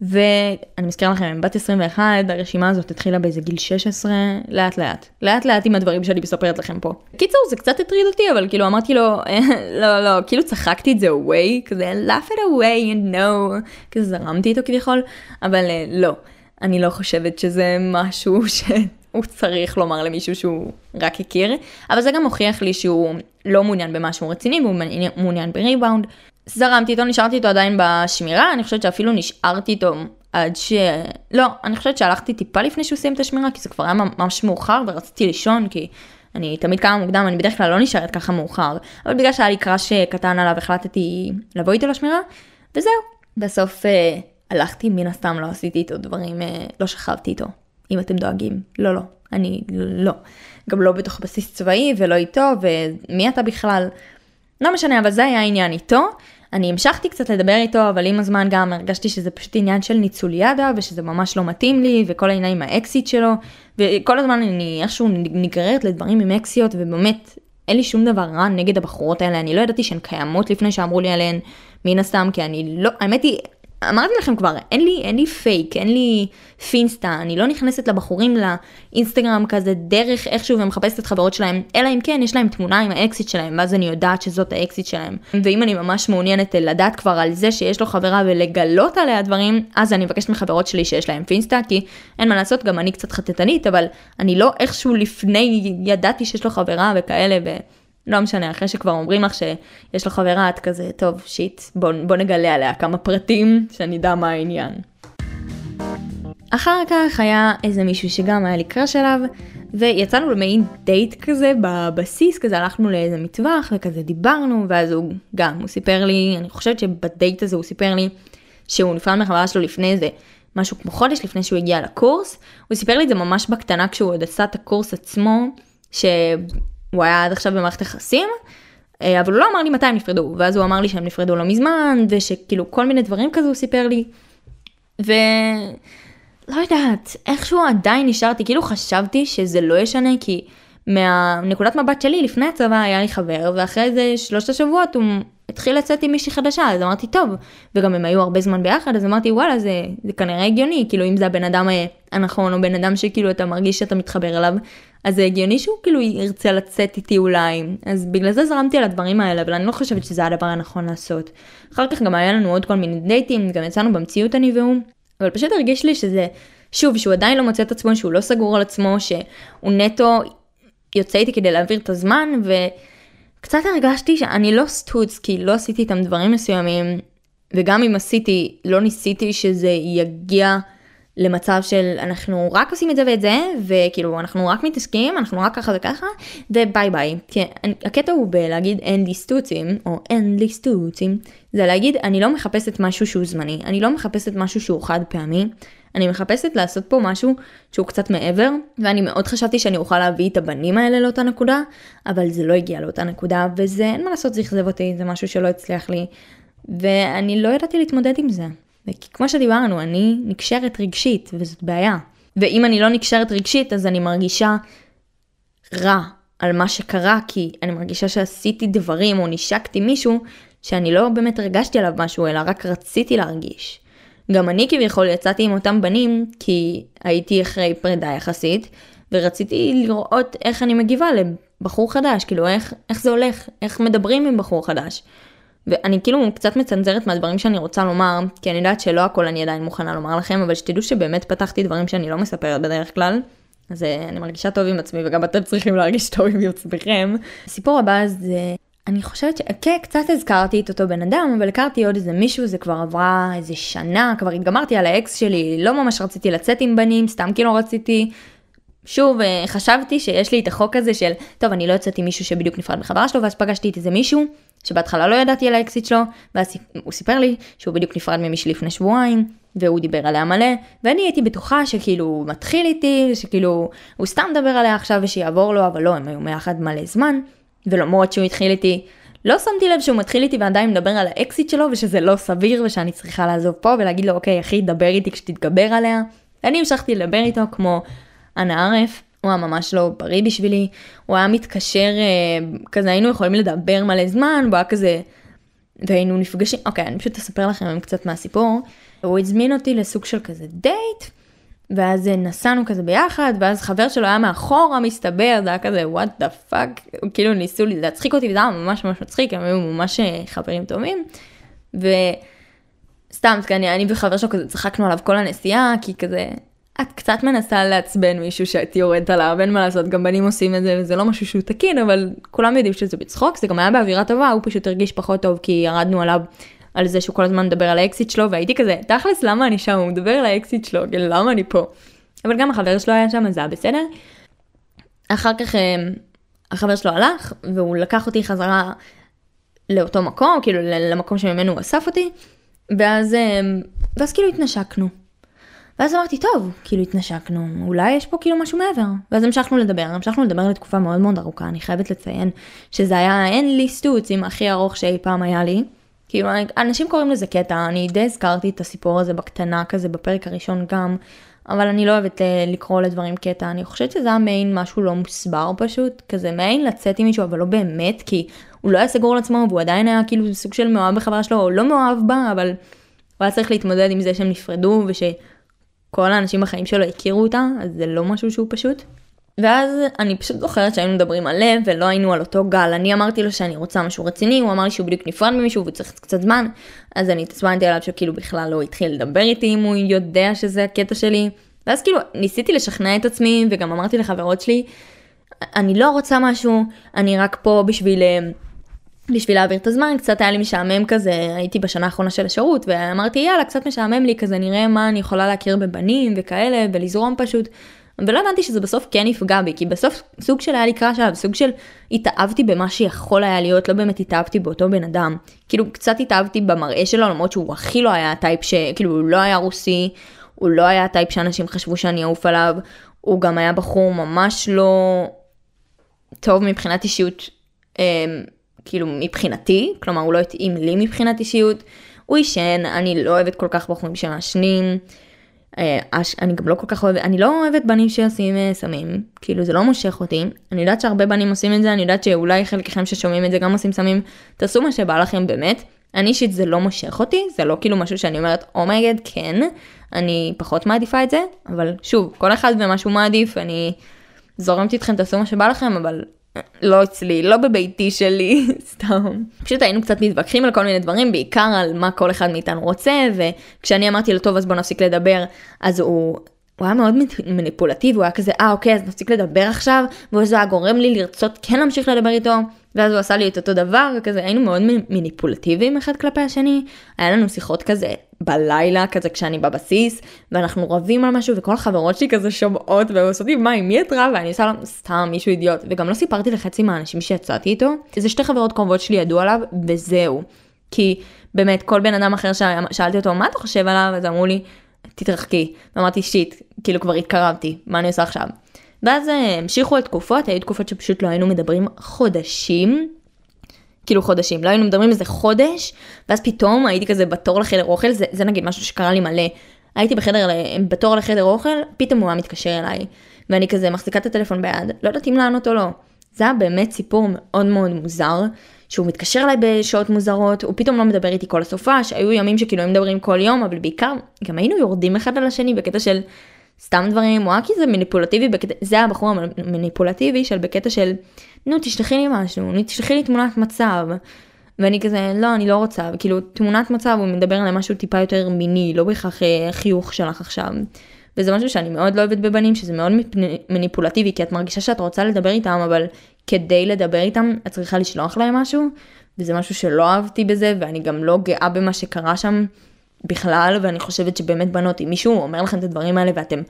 ואני מזכירה לכם, בת 21, הרשימה הזאת התחילה באיזה גיל 16, לאט לאט. לאט לאט עם הדברים שאני מספרת לכם פה. קיצור, זה קצת הטריד אותי, אבל כאילו אמרתי לו, לא, לא, כאילו צחקתי את זה away, כזה laugh it away, you know, כזה זרמתי איתו כביכול, אבל לא, אני לא חושבת שזה משהו שהוא צריך לומר למישהו שהוא רק הכיר, אבל זה גם הוכיח לי שהוא לא מעוניין במשהו רציני, והוא מעוניין בריבאונד, זרמתי איתו, נשארתי איתו עדיין בשמירה, אני חושבת שאפילו נשארתי איתו עד ש... לא, אני חושבת שהלכתי טיפה לפני שהוא סיים את השמירה, כי זה כבר היה ממש מאוחר ורציתי לישון, כי אני תמיד קמה מוקדם, אני בדרך כלל לא נשארת ככה מאוחר, אבל בגלל שהיה לי קראש קטן עליו החלטתי לבוא איתו לשמירה, וזהו. בסוף אה, הלכתי, מן הסתם לא עשיתי איתו דברים, אה, לא שכבתי איתו, אם אתם דואגים. לא, לא, אני לא. גם לא בתוך בסיס צבאי ולא איתו, ומי אתה בכלל? לא משנה, אבל זה היה העניין איתו. אני המשכתי קצת לדבר איתו, אבל עם הזמן גם הרגשתי שזה פשוט עניין של ניצוליאדה, ושזה ממש לא מתאים לי, וכל העניין עם האקסיט שלו, וכל הזמן אני איכשהו נגררת לדברים עם אקסיות, ובאמת, אין לי שום דבר רע נגד הבחורות האלה, אני לא ידעתי שהן קיימות לפני שאמרו לי עליהן, מן הסתם, כי אני לא, האמת היא, אמרתי לכם כבר, אין לי, אין לי פייק, אין לי פינסטה, אני לא נכנסת לבחורים לאינסטגרם כזה דרך איכשהו ומחפשת את חברות שלהם, אלא אם כן יש להם תמונה עם האקסית שלהם, ואז אני יודעת שזאת האקסית שלהם. ואם אני ממש מעוניינת לדעת כבר על זה שיש לו חברה ולגלות עליה דברים, אז אני מבקשת מחברות שלי שיש להם פינסטה, כי אין מה לעשות, גם אני קצת חטטנית, אבל אני לא איכשהו לפני ידעתי שיש לו חברה וכאלה, ו... לא משנה, אחרי שכבר אומרים לך שיש לו חברה, את כזה, טוב, shit, בוא, בוא נגלה עליה כמה פרטים, שאני אדע מה העניין. אחר כך היה איזה מישהו שגם היה לי crush עליו, ויצאנו למעין דייט כזה בבסיס, כזה הלכנו לאיזה מטווח וכזה דיברנו, ואז הוא גם, הוא סיפר לי, אני חושבת שבדייט הזה הוא סיפר לי שהוא נפרד מחברה שלו לפני איזה משהו כמו חודש לפני שהוא הגיע לקורס, הוא סיפר לי את זה ממש בקטנה כשהוא עוד עשה את הקורס עצמו, ש... הוא היה עד עכשיו במערכת יחסים, אה, אבל הוא לא אמר לי מתי הם נפרדו, ואז הוא אמר לי שהם נפרדו לא מזמן, ושכאילו כל מיני דברים כזה הוא סיפר לי. ו... לא יודעת, איכשהו עדיין נשארתי, כאילו חשבתי שזה לא ישנה, כי מהנקודת מבט שלי לפני הצבא היה לי חבר, ואחרי איזה שלושת השבועות הוא התחיל לצאת עם מישהי חדשה, אז אמרתי טוב, וגם הם היו הרבה זמן ביחד, אז אמרתי וואלה זה, זה כנראה הגיוני, כאילו אם זה הבן אדם אה, הנכון, או בן אדם שכאילו אתה מרגיש שאתה מתחבר אליו, אז זה הגיוני שהוא כאילו ירצה לצאת איתי אולי, אז בגלל זה זרמתי על הדברים האלה, אבל אני לא חושבת שזה הדבר הנכון לעשות. אחר כך גם היה לנו עוד כל מיני דייטים, גם יצאנו במציאות אני והוא, אבל פשוט הרגיש לי שזה, שוב, שהוא עדיין לא מוצא את עצמו, שהוא לא סגור על עצמו, שהוא נטו יוצא איתי כדי להעביר את הזמן, וקצת הרגשתי שאני לא סטוץ, כי לא עשיתי איתם דברים מסוימים, וגם אם עשיתי, לא ניסיתי שזה יגיע למצב של אנחנו רק עושים את זה ואת זה, וכאילו אנחנו רק מתעסקים, אנחנו רק ככה וככה, וביי ביי. כי הקטע הוא בלהגיד אין לי סטוצים, או אין לי סטוצים, זה להגיד אני לא מחפשת משהו שהוא זמני, אני לא מחפשת משהו שהוא חד פעמי, אני מחפשת לעשות פה משהו שהוא קצת מעבר, ואני מאוד חשבתי שאני אוכל להביא את הבנים האלה לאותה נקודה, אבל זה לא הגיע לאותה נקודה, וזה אין מה לעשות, זה אכזב אותי, זה משהו שלא הצליח לי, ואני לא ידעתי להתמודד עם זה. וכי כמו שדיברנו, אני נקשרת רגשית, וזאת בעיה. ואם אני לא נקשרת רגשית, אז אני מרגישה רע על מה שקרה, כי אני מרגישה שעשיתי דברים או נשקתי מישהו שאני לא באמת הרגשתי עליו משהו, אלא רק רציתי להרגיש. גם אני כביכול יצאתי עם אותם בנים, כי הייתי אחרי פרידה יחסית, ורציתי לראות איך אני מגיבה לבחור חדש, כאילו איך, איך זה הולך, איך מדברים עם בחור חדש. ואני כאילו קצת מצנזרת מהדברים שאני רוצה לומר, כי אני יודעת שלא הכל אני עדיין מוכנה לומר לכם, אבל שתדעו שבאמת פתחתי דברים שאני לא מספרת בדרך כלל. אז אה, אני מרגישה טוב עם עצמי וגם אתם צריכים להרגיש טוב עם עצמכם. הסיפור הבא זה, אני חושבת שקצת הזכרתי את אותו בן אדם, אבל הכרתי עוד איזה מישהו, זה כבר עברה איזה שנה, כבר התגמרתי על האקס שלי, לא ממש רציתי לצאת עם בנים, סתם כי לא רציתי. שוב, אה, חשבתי שיש לי את החוק הזה של, טוב, אני לא יוצאתי מישהו שבדיוק נפרד מחברה שלו, ואז פגשתי את איזה מישהו שבהתחלה לא ידעתי על האקסיט שלו, ואז הוא סיפר לי שהוא בדיוק נפרד ממישהי לפני שבועיים, והוא דיבר עליה מלא, ואני הייתי בטוחה שכאילו הוא מתחיל איתי, שכאילו הוא סתם מדבר עליה עכשיו ושיעבור לו, אבל לא, הם היו ביחד מלא זמן, ולמרות שהוא התחיל איתי, לא שמתי לב שהוא מתחיל איתי ועדיין מדבר על האקסיט שלו, ושזה לא סביר ושאני צריכה לעזוב פה ולהגיד לו, אוקיי, אחי, דבר איתי כשתתגבר עליה. ואני המשכתי לדבר איתו כמו אנא ערף, הוא היה ממש לא בריא בשבילי, הוא היה מתקשר, אה, כזה היינו יכולים לדבר מלא זמן, הוא היה כזה, והיינו נפגשים, אוקיי, אני פשוט אספר לכם קצת מהסיפור. הוא הזמין אותי לסוג של כזה דייט, ואז נסענו כזה ביחד, ואז חבר שלו היה מאחורה מסתבר, זה היה כזה what the fuck, כאילו ניסו להצחיק אותי, וזה היה ממש ממש מצחיק, הם היו ממש אה, חברים טובים. וסתם, אני, אני וחבר שלו כזה צחקנו עליו כל הנסיעה, כי כזה, את קצת מנסה לעצבן מישהו שהייתי יורדת עליו, אין מה לעשות, גם בנים עושים את זה, וזה לא משהו שהוא תקין, אבל כולם יודעים שזה בצחוק, זה גם היה באווירה טובה, הוא פשוט הרגיש פחות טוב, כי ירדנו עליו על זה שהוא כל הזמן מדבר על האקסיט שלו, והייתי כזה, תכלס, למה אני שם? הוא מדבר על האקסיט שלו, כאילו, למה אני פה? אבל גם החבר שלו היה שם, אז זה היה בסדר. אחר כך אה, החבר שלו הלך, והוא לקח אותי חזרה לאותו מקום, כאילו למקום שממנו הוא אסף אותי, ואז, אה, ואז כאילו התנשקנו. ואז אמרתי, טוב, כאילו התנשקנו, אולי יש פה כאילו משהו מעבר. ואז המשכנו לדבר, המשכנו לדבר לתקופה מאוד מאוד ארוכה, אני חייבת לציין שזה היה אין לי סטוצים הכי ארוך שאי פעם היה לי. כאילו, אנשים קוראים לזה קטע, אני די הזכרתי את הסיפור הזה בקטנה כזה בפרק הראשון גם, אבל אני לא אוהבת אה, לקרוא לדברים קטע, אני חושבת שזה היה מעין משהו לא מוסבר פשוט, כזה מעין לצאת עם מישהו, אבל לא באמת, כי הוא לא היה סגור על עצמו, והוא עדיין היה כאילו סוג של מאוהב בחברה שלו, או לא מאוהב בה, אבל הוא היה צריך להתמודד עם זה שהם נפרדו ושכל האנשים בחיים שלו הכירו אותה, אז זה לא משהו שהוא פשוט. ואז אני פשוט זוכרת שהיינו מדברים על לב ולא היינו על אותו גל. אני אמרתי לו שאני רוצה משהו רציני, הוא אמר לי שהוא בדיוק נפרד ממישהו וצריך קצת זמן, אז אני התעצבנתי עליו שכאילו בכלל לא התחיל לדבר איתי אם הוא יודע שזה הקטע שלי. ואז כאילו ניסיתי לשכנע את עצמי וגם אמרתי לחברות שלי, אני לא רוצה משהו, אני רק פה בשביל... אה, בשביל להעביר את הזמן, קצת היה לי משעמם כזה, הייתי בשנה האחרונה של השירות, ואמרתי יאללה, קצת משעמם לי, כזה נראה מה אני יכולה להכיר בבנים וכאלה, ולזרום פשוט. ולא הבנתי שזה בסוף כן יפגע בי, כי בסוף סוג של היה לי קראש עליו, סוג של התאהבתי במה שיכול היה להיות, לא באמת התאהבתי באותו בן אדם. כאילו קצת התאהבתי במראה שלו, למרות שהוא הכי לא היה הטייפ ש... כאילו הוא לא היה רוסי, הוא לא היה הטייפ שאנשים חשבו שאני אעוף עליו, הוא גם היה בחור ממש לא טוב מבחינת אישיות, אה, כאילו מבחינתי, כלומר הוא לא התאים לי מבחינת אישיות. הוא עישן, אני לא אוהבת כל כך בחורים שמעשנים. אה, אני גם לא כל כך אוהבת, אני לא אוהבת בנים שעושים אה, סמים, כאילו זה לא מושך אותי. אני יודעת שהרבה בנים עושים את זה, אני יודעת שאולי חלקכם ששומעים את זה גם עושים סמים, תעשו מה שבא לכם באמת. אני אישית זה לא מושך אותי, זה לא כאילו משהו שאני אומרת אומייגד oh כן, אני פחות מעדיפה את זה, אבל שוב, כל אחד ומה שהוא מעדיף, אני זורמת איתכם, תעשו מה שבא לכם, אבל לא אצלי, לא בביתי שלי, סתם. פשוט היינו קצת מתווכחים על כל מיני דברים, בעיקר על מה כל אחד מאיתנו רוצה, וכשאני אמרתי לו, טוב, אז בוא נפסיק לדבר, אז הוא... הוא היה מאוד מניפולטיבי, הוא היה כזה, אה אוקיי, אז נפסיק לדבר עכשיו, וזה היה גורם לי לרצות כן להמשיך לדבר איתו, ואז הוא עשה לי את אותו דבר, וכזה היינו מאוד מניפולטיביים אחד כלפי השני, היה לנו שיחות כזה בלילה, כזה כשאני בבסיס, ואנחנו רבים על משהו, וכל החברות שלי כזה שומעות, ועושות לי, מה, עם מי את רבה? ואני עושה לה, סתם, מישהו אידיוט, וגם לא סיפרתי לחצי מהאנשים שיצאתי איתו, איזה שתי חברות קרובות שלי ידעו עליו, וזהו. כי באמת, כל בן אדם אחר ששאלתי אותו, מה אתה חושב עליו? אז אמרו לי, תתרחקי. ואמרתי, שיט, כאילו כבר התקרבתי, מה אני עושה עכשיו? ואז אה, המשיכו התקופות, היו תקופות שפשוט לא היינו מדברים חודשים, כאילו חודשים, לא היינו מדברים איזה חודש, ואז פתאום הייתי כזה בתור לחדר אוכל, זה, זה נגיד משהו שקרה לי מלא. הייתי בחדר, בתור לחדר אוכל, פתאום הוא היה מתקשר אליי, ואני כזה מחזיקה את הטלפון ביד, לא יודעת אם לענות או לא. זה היה באמת סיפור מאוד מאוד מוזר, שהוא מתקשר אליי בשעות מוזרות, הוא פתאום לא מדבר איתי כל הסופה, שהיו ימים שכאילו הם מדברים כל יום, אבל בעיקר גם היינו יורדים אחד על השני בקטע של סתם דברים, הוא היה כזה מניפולטיבי, בקטע, זה הבחור המניפולטיבי של בקטע של, נו תשלחי לי משהו, תשלחי לי תמונת מצב. ואני כזה, לא, אני לא רוצה, כאילו, תמונת מצב, הוא מדבר על משהו טיפה יותר מיני, לא בהכרח אה, חיוך שלך עכשיו. וזה משהו שאני מאוד לא אוהבת בבנים, שזה מאוד מניפולטיבי, כי את מרגישה שאת רוצה לדבר איתם, אבל כדי לדבר איתם, את צריכה לשלוח להם משהו, וזה משהו שלא אהבתי בזה, ואני גם לא גאה במה שקרה שם בכלל, ואני חושבת שבאמת בנות, אם מישהו אומר לכם את הדברים האלה ואתם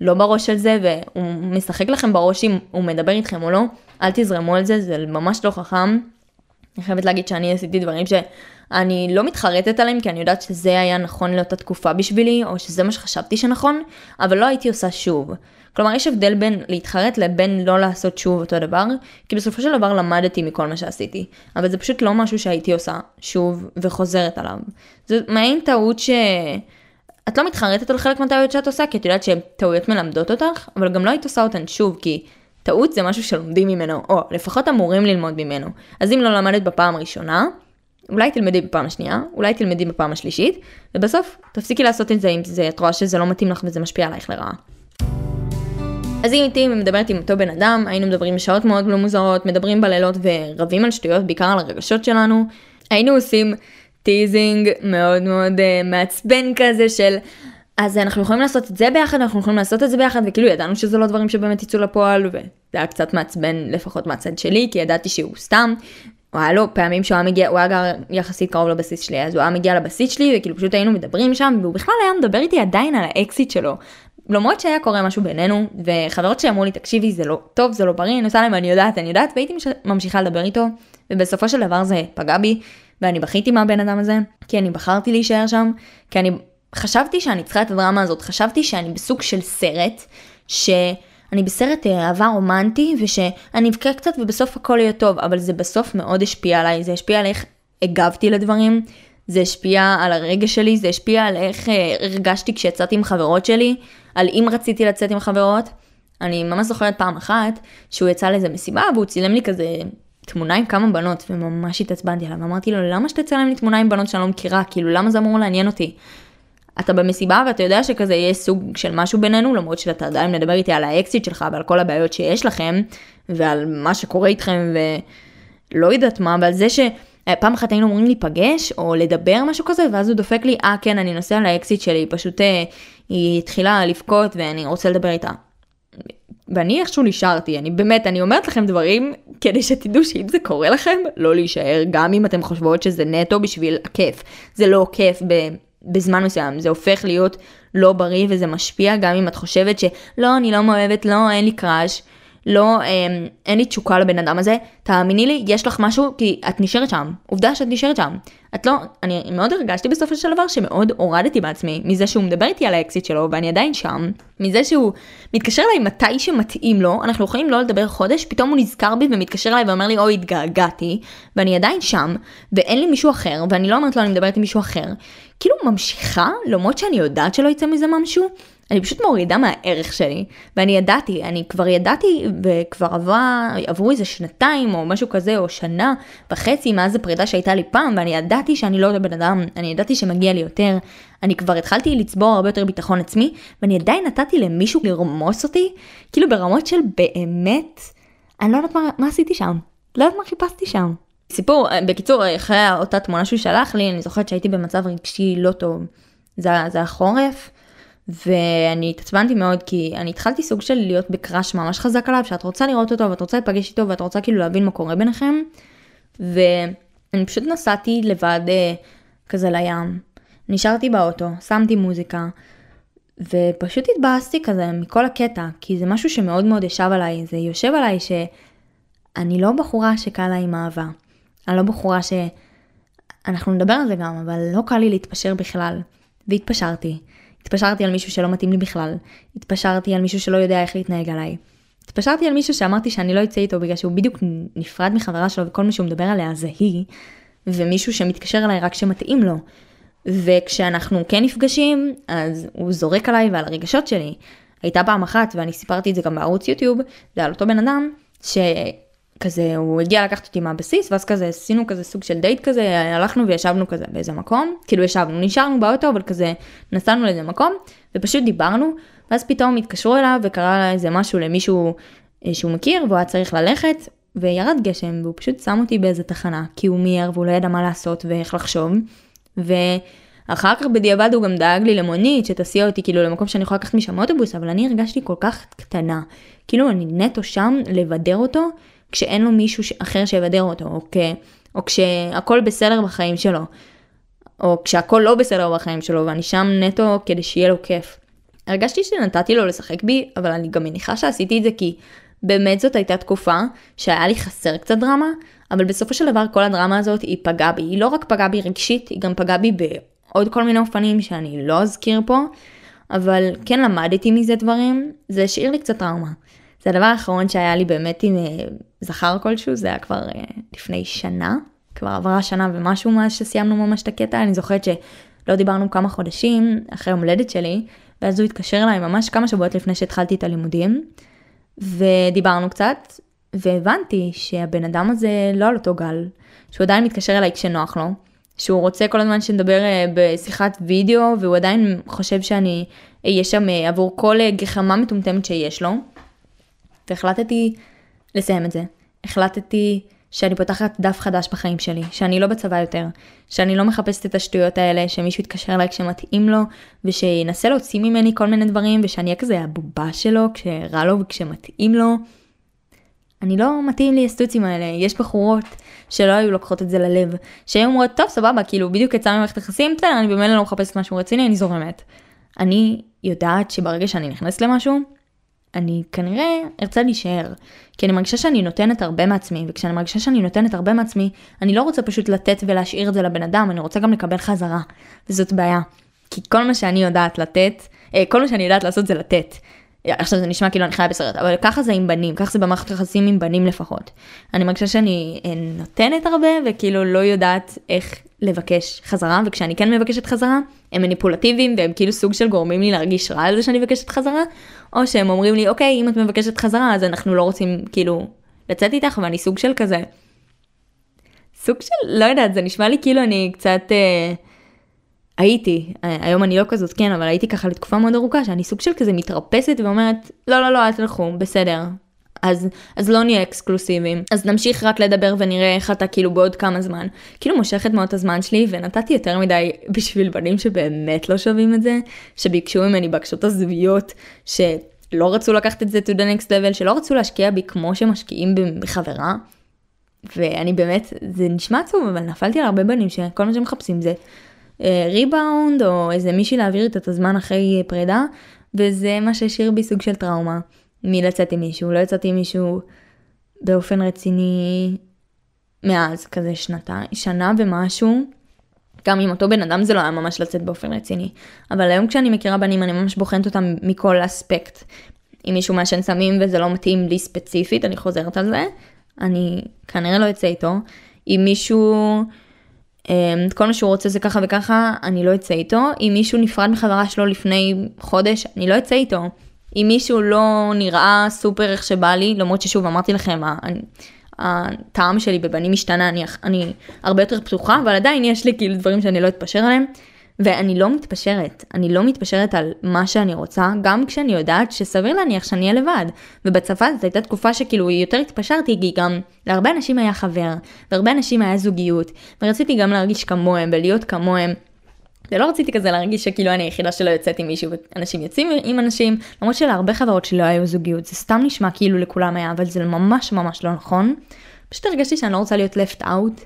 לא בראש של זה, והוא משחק לכם בראש אם הוא מדבר איתכם או לא, אל תזרמו על זה, זה ממש לא חכם. אני חייבת להגיד שאני עשיתי דברים שאני לא מתחרטת עליהם, כי אני יודעת שזה היה נכון לאותה תקופה בשבילי, או שזה מה שחשבתי שנכון, אבל לא הייתי עושה שוב. כלומר, יש הבדל בין להתחרט לבין לא לעשות שוב אותו דבר, כי בסופו של דבר למדתי מכל מה שעשיתי, אבל זה פשוט לא משהו שהייתי עושה שוב וחוזרת עליו. זה מעין טעות ש... את לא מתחרטת על חלק מהטעויות שאת עושה, כי את יודעת שהן טעויות מלמדות אותך, אבל גם לא היית עושה אותן שוב, כי טעות זה משהו שלומדים ממנו, או לפחות אמורים ללמוד ממנו. אז אם לא למדת בפעם הראשונה, אולי תלמדי בפעם השנייה, אולי תלמדי בפעם השלישית, ובסוף תפסיקי לעשות את זה אם זה, את רואה שזה לא מתאים לך וזה משפיע עלייך לרעה. אז אם איתי מדברת עם אותו בן אדם, היינו מדברים בשעות מאוד לא מוזרות, מדברים בלילות ורבים על שטויות, בעיקר על הרגשות שלנו. היינו עושים teasing מאוד מאוד uh, מעצבן כזה של אז אנחנו יכולים לעשות את זה ביחד, אנחנו יכולים לעשות את זה ביחד, וכאילו ידענו שזה לא דברים שבאמת יצאו לפועל, וזה היה קצת מעצבן לפחות מהצד שלי, כי ידעתי שהוא סתם. הוא היה לו פעמים שהוא היה מגיע, הוא היה גר יחסית קרוב לבסיס שלי, אז הוא היה מגיע לבסיס שלי, וכאילו פשוט היינו מדברים שם, והוא בכלל היה מדבר איתי עדיין על האקסיט שלו. למרות שהיה קורה משהו בינינו, וחברות שלי אמרו לי, תקשיבי, זה לא טוב, זה לא בריא, אני עושה להם, אני יודעת, אני יודעת, והייתי ממשיכה לדבר איתו, ובסופו של דבר זה פגע בי, ואני בכיתי מהבן אדם הזה, כי אני בחרתי להישאר שם, כי אני חשבתי שאני צריכה את הדרמה הזאת, חשבתי שאני בסוג של סרט, שאני בסרט אה, אהבה רומנטי, ושאני אבכה קצת ובסוף הכל יהיה טוב, אבל זה בסוף מאוד השפיע עליי, זה השפיע על איך הגבתי לדברים, זה השפיע על הרגע שלי, זה השפיע על איך אה, הרגשתי כשיצאתי עם חברות שלי, על אם רציתי לצאת עם חברות. אני ממש זוכרת פעם אחת שהוא יצא לאיזה מסיבה והוא צילם לי כזה תמונה עם כמה בנות, וממש התעצבנתי עליו, ואמרתי לו, למה שתצלם לי תמונה עם בנות שאני לא מכירה? כאילו, למה זה אמור לעניין אותי? אתה במסיבה ואתה יודע שכזה יש סוג של משהו בינינו, למרות שאתה עדיין מדבר איתי על האקסיט שלך ועל כל הבעיות שיש לכם, ועל מה שקורה איתכם, ולא יודעת מה, ועל זה שפעם אחת היינו אמורים להיפגש, או לדבר משהו כזה, ואז הוא דופק לי, אה כן, אני נוסע לאקסיט שלי, פשוט אה, היא התחילה לבכות ואני רוצה לדבר איתה. ואני איכשהו נשארתי, אני באמת, אני אומרת לכם דברים כדי שתדעו שאם זה קורה לכם, לא להישאר, גם אם אתם חושבות שזה נטו בשביל הכיף. זה לא כיף ב... בזמן מסוים, זה הופך להיות לא בריא וזה משפיע גם אם את חושבת שלא, אני לא מאוהבת, לא, אין לי קראש, לא, אין, אין לי תשוקה לבן אדם הזה, תאמיני לי, יש לך משהו, כי את נשארת שם, עובדה שאת נשארת שם. את לא, אני מאוד הרגשתי בסופו של דבר שמאוד הורדתי בעצמי מזה שהוא מדבר איתי על האקסיט שלו ואני עדיין שם, מזה שהוא מתקשר אליי מתי שמתאים לו, אנחנו יכולים לא לדבר חודש, פתאום הוא נזכר בי ומתקשר אליי ואומר לי אוי התגעגעתי, ואני עדיין שם, ואין לי מישהו אחר, ואני לא אומרת לו אני מדברת עם מישהו אחר, כאילו ממשיכה, למרות שאני יודעת שלא יצא מזה משהו, אני פשוט מורידה מהערך שלי, ואני ידעתי, אני כבר ידעתי, וכבר עברה, עברו איזה שנתיים או משהו כזה, או שנה וחצי מאז הפרידה שהייתה לי פעם, ואני ידעתי שאני לא אותו בן אדם, אני ידעתי שמגיע לי יותר, אני כבר התחלתי לצבור הרבה יותר ביטחון עצמי, ואני עדיין נתתי למישהו לרמוס אותי, כאילו ברמות של באמת, אני לא יודעת מה, מה עשיתי שם, לא יודעת מה חיפשתי שם. סיפור, בקיצור, אחרי אותה תמונה שהוא שלח לי, אני זוכרת שהייתי במצב רגשי לא טוב. זה, זה החורף, ואני התעצבנתי מאוד כי אני התחלתי סוג של להיות בקראש ממש חזק עליו, שאת רוצה לראות אותו ואת רוצה לפגש איתו ואת רוצה כאילו להבין מה קורה ביניכם. ואני פשוט נסעתי לבד אה, כזה לים. נשארתי באוטו, שמתי מוזיקה, ופשוט התבאסתי כזה מכל הקטע, כי זה משהו שמאוד מאוד ישב עליי, זה יושב עליי שאני לא בחורה שקל לה עם אהבה. אני לא בחורה ש... אנחנו נדבר על זה גם, אבל לא קל לי להתפשר בכלל. והתפשרתי. התפשרתי על מישהו שלא מתאים לי בכלל. התפשרתי על מישהו שלא יודע איך להתנהג עליי. התפשרתי על מישהו שאמרתי שאני לא אצא איתו בגלל שהוא בדיוק נפרד מחברה שלו וכל מה שהוא מדבר עליה זה היא, ומישהו שמתקשר אליי רק שמתאים לו. וכשאנחנו כן נפגשים, אז הוא זורק עליי ועל הרגשות שלי. הייתה פעם אחת, ואני סיפרתי את זה גם בערוץ יוטיוב, זה על אותו בן אדם, ש... כזה הוא הגיע לקחת אותי מהבסיס ואז כזה עשינו כזה סוג של דייט כזה הלכנו וישבנו כזה באיזה מקום כאילו ישבנו נשארנו באוטו אבל כזה נסענו לאיזה מקום ופשוט דיברנו ואז פתאום התקשרו אליו וקרה איזה משהו למישהו אה, שהוא מכיר והוא היה צריך ללכת וירד גשם והוא פשוט שם אותי באיזה תחנה כי הוא מיהר והוא לא ידע מה לעשות ואיך לחשוב. ואחר כך בדיעבד הוא גם דאג לי למונית שתסיע אותי כאילו למקום שאני יכולה לקחת משם אוטובוס אבל אני הרגשתי כל כך קטנה כאילו אני נטו שם לבדר אותו כשאין לו מישהו אחר שיבדר אותו, או, כ... או כשהכל בסדר בחיים שלו, או כשהכל לא בסדר בחיים שלו, ואני שם נטו כדי שיהיה לו כיף. הרגשתי שנתתי לו לשחק בי, אבל אני גם מניחה שעשיתי את זה כי באמת זאת הייתה תקופה שהיה לי חסר קצת דרמה, אבל בסופו של דבר כל הדרמה הזאת היא פגעה בי. היא לא רק פגעה בי רגשית, היא גם פגעה בי בעוד כל מיני אופנים שאני לא אזכיר פה, אבל כן למדתי מזה דברים, זה השאיר לי קצת טראומה. זה הדבר האחרון שהיה לי באמת עם אה, זכר כלשהו, זה היה כבר אה, לפני שנה, כבר עברה שנה ומשהו מאז שסיימנו ממש את הקטע, אני זוכרת שלא דיברנו כמה חודשים אחרי יום הולדת שלי, ואז הוא התקשר אליי ממש כמה שבועות לפני שהתחלתי את הלימודים, ודיברנו קצת, והבנתי שהבן אדם הזה לא על אותו גל, שהוא עדיין מתקשר אליי כשנוח לו, שהוא רוצה כל הזמן שנדבר אה, בשיחת וידאו, והוא עדיין חושב שאני אהיה שם עבור כל גחמה מטומטמת שיש לו. והחלטתי לסיים את זה. החלטתי שאני פותחת דף חדש בחיים שלי, שאני לא בצבא יותר, שאני לא מחפשת את השטויות האלה, שמישהו יתקשר אליי כשמתאים לו, ושינסה להוציא ממני כל מיני דברים, ושאני אהיה כזה הבובה שלו כשרע לו וכשמתאים לו. אני לא מתאים לי הסטוצים האלה, יש בחורות שלא היו לוקחות את זה ללב, שהיו אומרות, טוב סבבה, כאילו בדיוק יצא ממערכת יחסים, בסדר, אני במילא לא מחפשת משהו רציני, אני זורמת. אני יודעת שברגע שאני נכנסת למשהו, אני כנראה ארצה להישאר. כי אני מרגישה שאני נותנת הרבה מעצמי, וכשאני מרגישה שאני נותנת הרבה מעצמי, אני לא רוצה פשוט לתת ולהשאיר את זה לבן אדם, אני רוצה גם לקבל חזרה. וזאת בעיה. כי כל מה שאני יודעת לתת, אה, כל מה שאני יודעת לעשות זה לתת. עכשיו זה נשמע כאילו אני חיה בסרט, אבל ככה זה עם בנים, ככה זה במערכת יחסים עם בנים לפחות. אני מרגישה שאני אה, נותנת הרבה וכאילו לא יודעת איך לבקש חזרה, וכשאני כן מבקשת חזרה, הם מניפולטיביים והם כאילו סוג של גורמים לי להרגיש רע על זה שאני מבקשת חזרה, או שהם אומרים לי, אוקיי, אם את מבקשת חזרה אז אנחנו לא רוצים כאילו לצאת איתך, ואני סוג של כזה, סוג של, לא יודעת, זה נשמע לי כאילו אני קצת... אה, הייתי, אה, היום אני לא כזאת, כן, אבל הייתי ככה לתקופה מאוד ארוכה, שאני סוג של כזה מתרפסת ואומרת, לא, לא, לא, אל תלכו, בסדר. אז, אז לא נהיה אקסקלוסיביים, אז נמשיך רק לדבר ונראה איך אתה כאילו בעוד כמה זמן. כאילו מושכת מאוד את הזמן שלי ונתתי יותר מדי בשביל בנים שבאמת לא שווים את זה, שביקשו ממני בקשות עזביות, שלא רצו לקחת את זה to the next level, שלא רצו להשקיע בי כמו שמשקיעים בחברה. ואני באמת, זה נשמע עצוב, אבל נפלתי על הרבה בנים שכל מה שהם מחפשים זה ריבאונד, אה, או איזה מישהי להעביר את הזמן אחרי פרידה, וזה מה שהשאיר בי סוג של טראומה מלצאת עם מישהו. לא יצאתי עם מישהו באופן רציני מאז, כזה שנתיים, שנה ומשהו. גם עם אותו בן אדם זה לא היה ממש לצאת באופן רציני. אבל היום כשאני מכירה בנים אני ממש בוחנת אותם מכל אספקט. אם מישהו מעשן סמים וזה לא מתאים לי ספציפית, אני חוזרת על זה. אני כנראה לא אצא איתו. אם מישהו, אמ, כל מה שהוא רוצה זה ככה וככה, אני לא אצא איתו. אם מישהו נפרד מחברה שלו לפני חודש, אני לא אצא איתו. אם מישהו לא נראה סופר איך שבא לי, למרות ששוב אמרתי לכם, הטעם שלי בבנים משתנה, אני, אני הרבה יותר פתוחה, אבל עדיין יש לי כאילו דברים שאני לא אתפשר עליהם. ואני לא מתפשרת, אני לא מתפשרת על מה שאני רוצה, גם כשאני יודעת שסביר להניח שאני אהיה לבד. ובצבא זאת הייתה תקופה שכאילו יותר התפשרתי, כי גם להרבה אנשים היה חבר, והרבה אנשים היה זוגיות, ורציתי גם להרגיש כמוהם ולהיות כמוהם. ולא רציתי כזה להרגיש שכאילו אני היחידה שלא יוצאת עם מישהו ואנשים יוצאים עם אנשים, למרות שלהרבה חברות שלא היו זוגיות, זה סתם נשמע כאילו לכולם היה, אבל זה ממש ממש לא נכון. פשוט הרגשתי שאני לא רוצה להיות left out,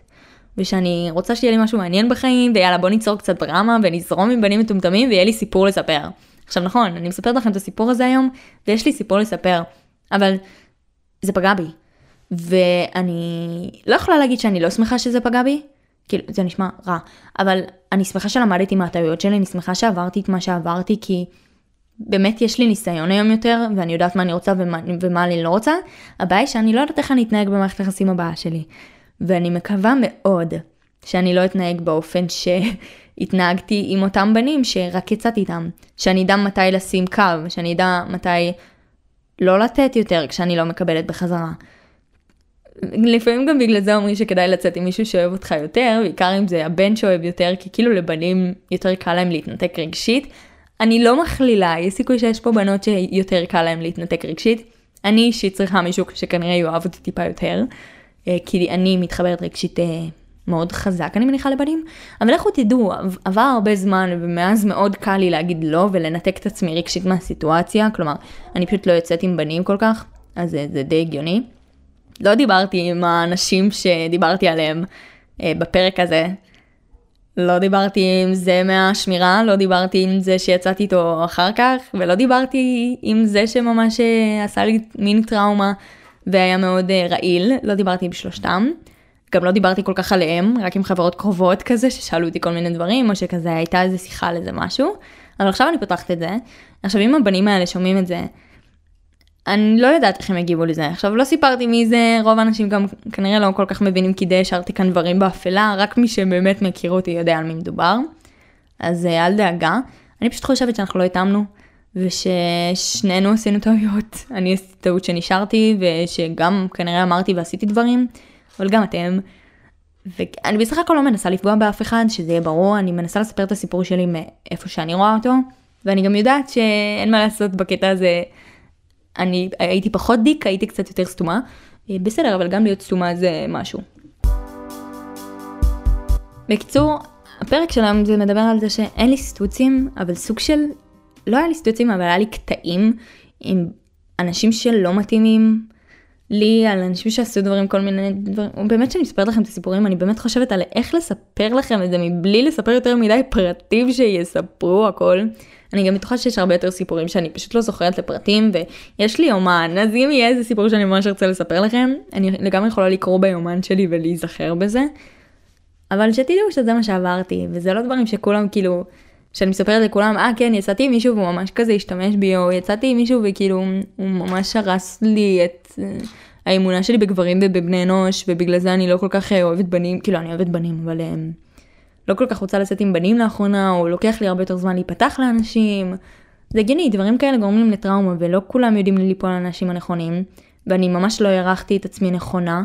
ושאני רוצה שיהיה לי משהו מעניין בחיים, ויאללה בוא ניצור קצת דרמה ונזרום עם בנים מטומטמים ויהיה לי סיפור לספר. עכשיו נכון, אני מספרת לכם את הסיפור הזה היום, ויש לי סיפור לספר, אבל זה פגע בי. ואני לא יכולה להגיד שאני לא שמחה שזה פגע בי, כאילו זה נשמע רע, אבל אני שמחה שלמדתי מהטעויות שלי, אני שמחה שעברתי את מה שעברתי, כי באמת יש לי ניסיון היום יותר, ואני יודעת מה אני רוצה ומה, ומה אני לא רוצה. הבעיה היא שאני לא יודעת איך אני אתנהג במערכת היחסים הבאה שלי. ואני מקווה מאוד שאני לא אתנהג באופן שהתנהגתי עם אותם בנים שרק יצאתי איתם. שאני אדע מתי לשים קו, שאני אדע מתי לא לתת יותר כשאני לא מקבלת בחזרה. לפעמים גם בגלל זה אומרים שכדאי לצאת עם מישהו שאוהב אותך יותר, בעיקר אם זה הבן שאוהב יותר, כי כאילו לבנים יותר קל להם להתנתק רגשית. אני לא מכלילה, יש סיכוי שיש פה בנות שיותר קל להם להתנתק רגשית. אני אישית צריכה מישהו שכנראה יאהב אותי טיפה יותר. אה, כי אני מתחברת רגשית אה, מאוד חזק, אני מניחה לבנים, אבל לכו תדעו, עבר הרבה זמן ומאז מאוד קל לי להגיד לא ולנתק את עצמי רגשית מהסיטואציה, כלומר, אני פשוט לא יוצאת עם בנים כל כך, אז זה, זה די הגיוני. לא דיברתי עם האנשים שדיברתי עליהם אה, בפרק הזה. לא דיברתי עם זה מהשמירה, לא דיברתי עם זה שיצאתי איתו אחר כך, ולא דיברתי עם זה שממש עשה לי מין טראומה. והיה מאוד uh, רעיל, לא דיברתי עם שלושתם. גם לא דיברתי כל כך עליהם, רק עם חברות קרובות כזה, ששאלו אותי כל מיני דברים, או שכזה הייתה איזה שיחה על איזה משהו. אבל עכשיו אני פותחת את זה. עכשיו אם הבנים האלה שומעים את זה, אני לא יודעת איך הם יגיבו לזה. עכשיו לא סיפרתי מי זה, רוב האנשים גם כנראה לא כל כך מבינים כי די השארתי כאן דברים באפלה, רק מי שבאמת מכיר אותי יודע על מי מדובר. אז uh, אל דאגה. אני פשוט חושבת שאנחנו לא התאמנו. וששנינו עשינו טעויות. אני עשיתי טעות שנשארתי, ושגם כנראה אמרתי ועשיתי דברים, אבל גם אתם. ואני בסך הכל לא מנסה לפגוע באף אחד, שזה יהיה ברור, אני מנסה לספר את הסיפור שלי מאיפה שאני רואה אותו, ואני גם יודעת שאין מה לעשות בקטע הזה. אני הייתי פחות דיק, הייתי קצת יותר סתומה. בסדר, אבל גם להיות סתומה זה משהו. בקיצור, הפרק שלנו זה מדבר על זה שאין לי סטוצים, אבל סוג של לא היה לי סטוצים, אבל היה לי קטעים עם אנשים שלא מתאימים לי, על אנשים שעשו דברים, כל מיני דברים. באמת כשאני מספרת לכם את הסיפורים, אני באמת חושבת על איך לספר לכם את זה מבלי לספר יותר מדי פרטים שיספרו הכל. אני גם בטוחה שיש הרבה יותר סיפורים שאני פשוט לא זוכרת לפרטים, ויש לי יומן, אז אם יהיה איזה סיפור שאני ממש ארצה לספר לכם, אני לגמרי יכולה לקרוא ביומן שלי ולהיזכר בזה. אבל שתדעו שזה מה שעברתי, וזה לא דברים שכולם כאילו... שאני מספרת לכולם, אה כן, יצאתי עם מישהו והוא ממש כזה השתמש בי, או יצאתי עם מישהו וכאילו הוא ממש הרס לי את אה, האמונה שלי בגברים ובבני אנוש, ובגלל זה אני לא כל כך אה, אוהבת בנים, כאילו אני אוהבת בנים, אבל הם אה, לא כל כך רוצה לצאת עם בנים לאחרונה, או לוקח לי הרבה יותר זמן להיפתח לאנשים. זה הגיוני, דברים כאלה גורמים לטראומה, ולא כולם יודעים ליפול על האנשים הנכונים, ואני ממש לא הערכתי את עצמי נכונה,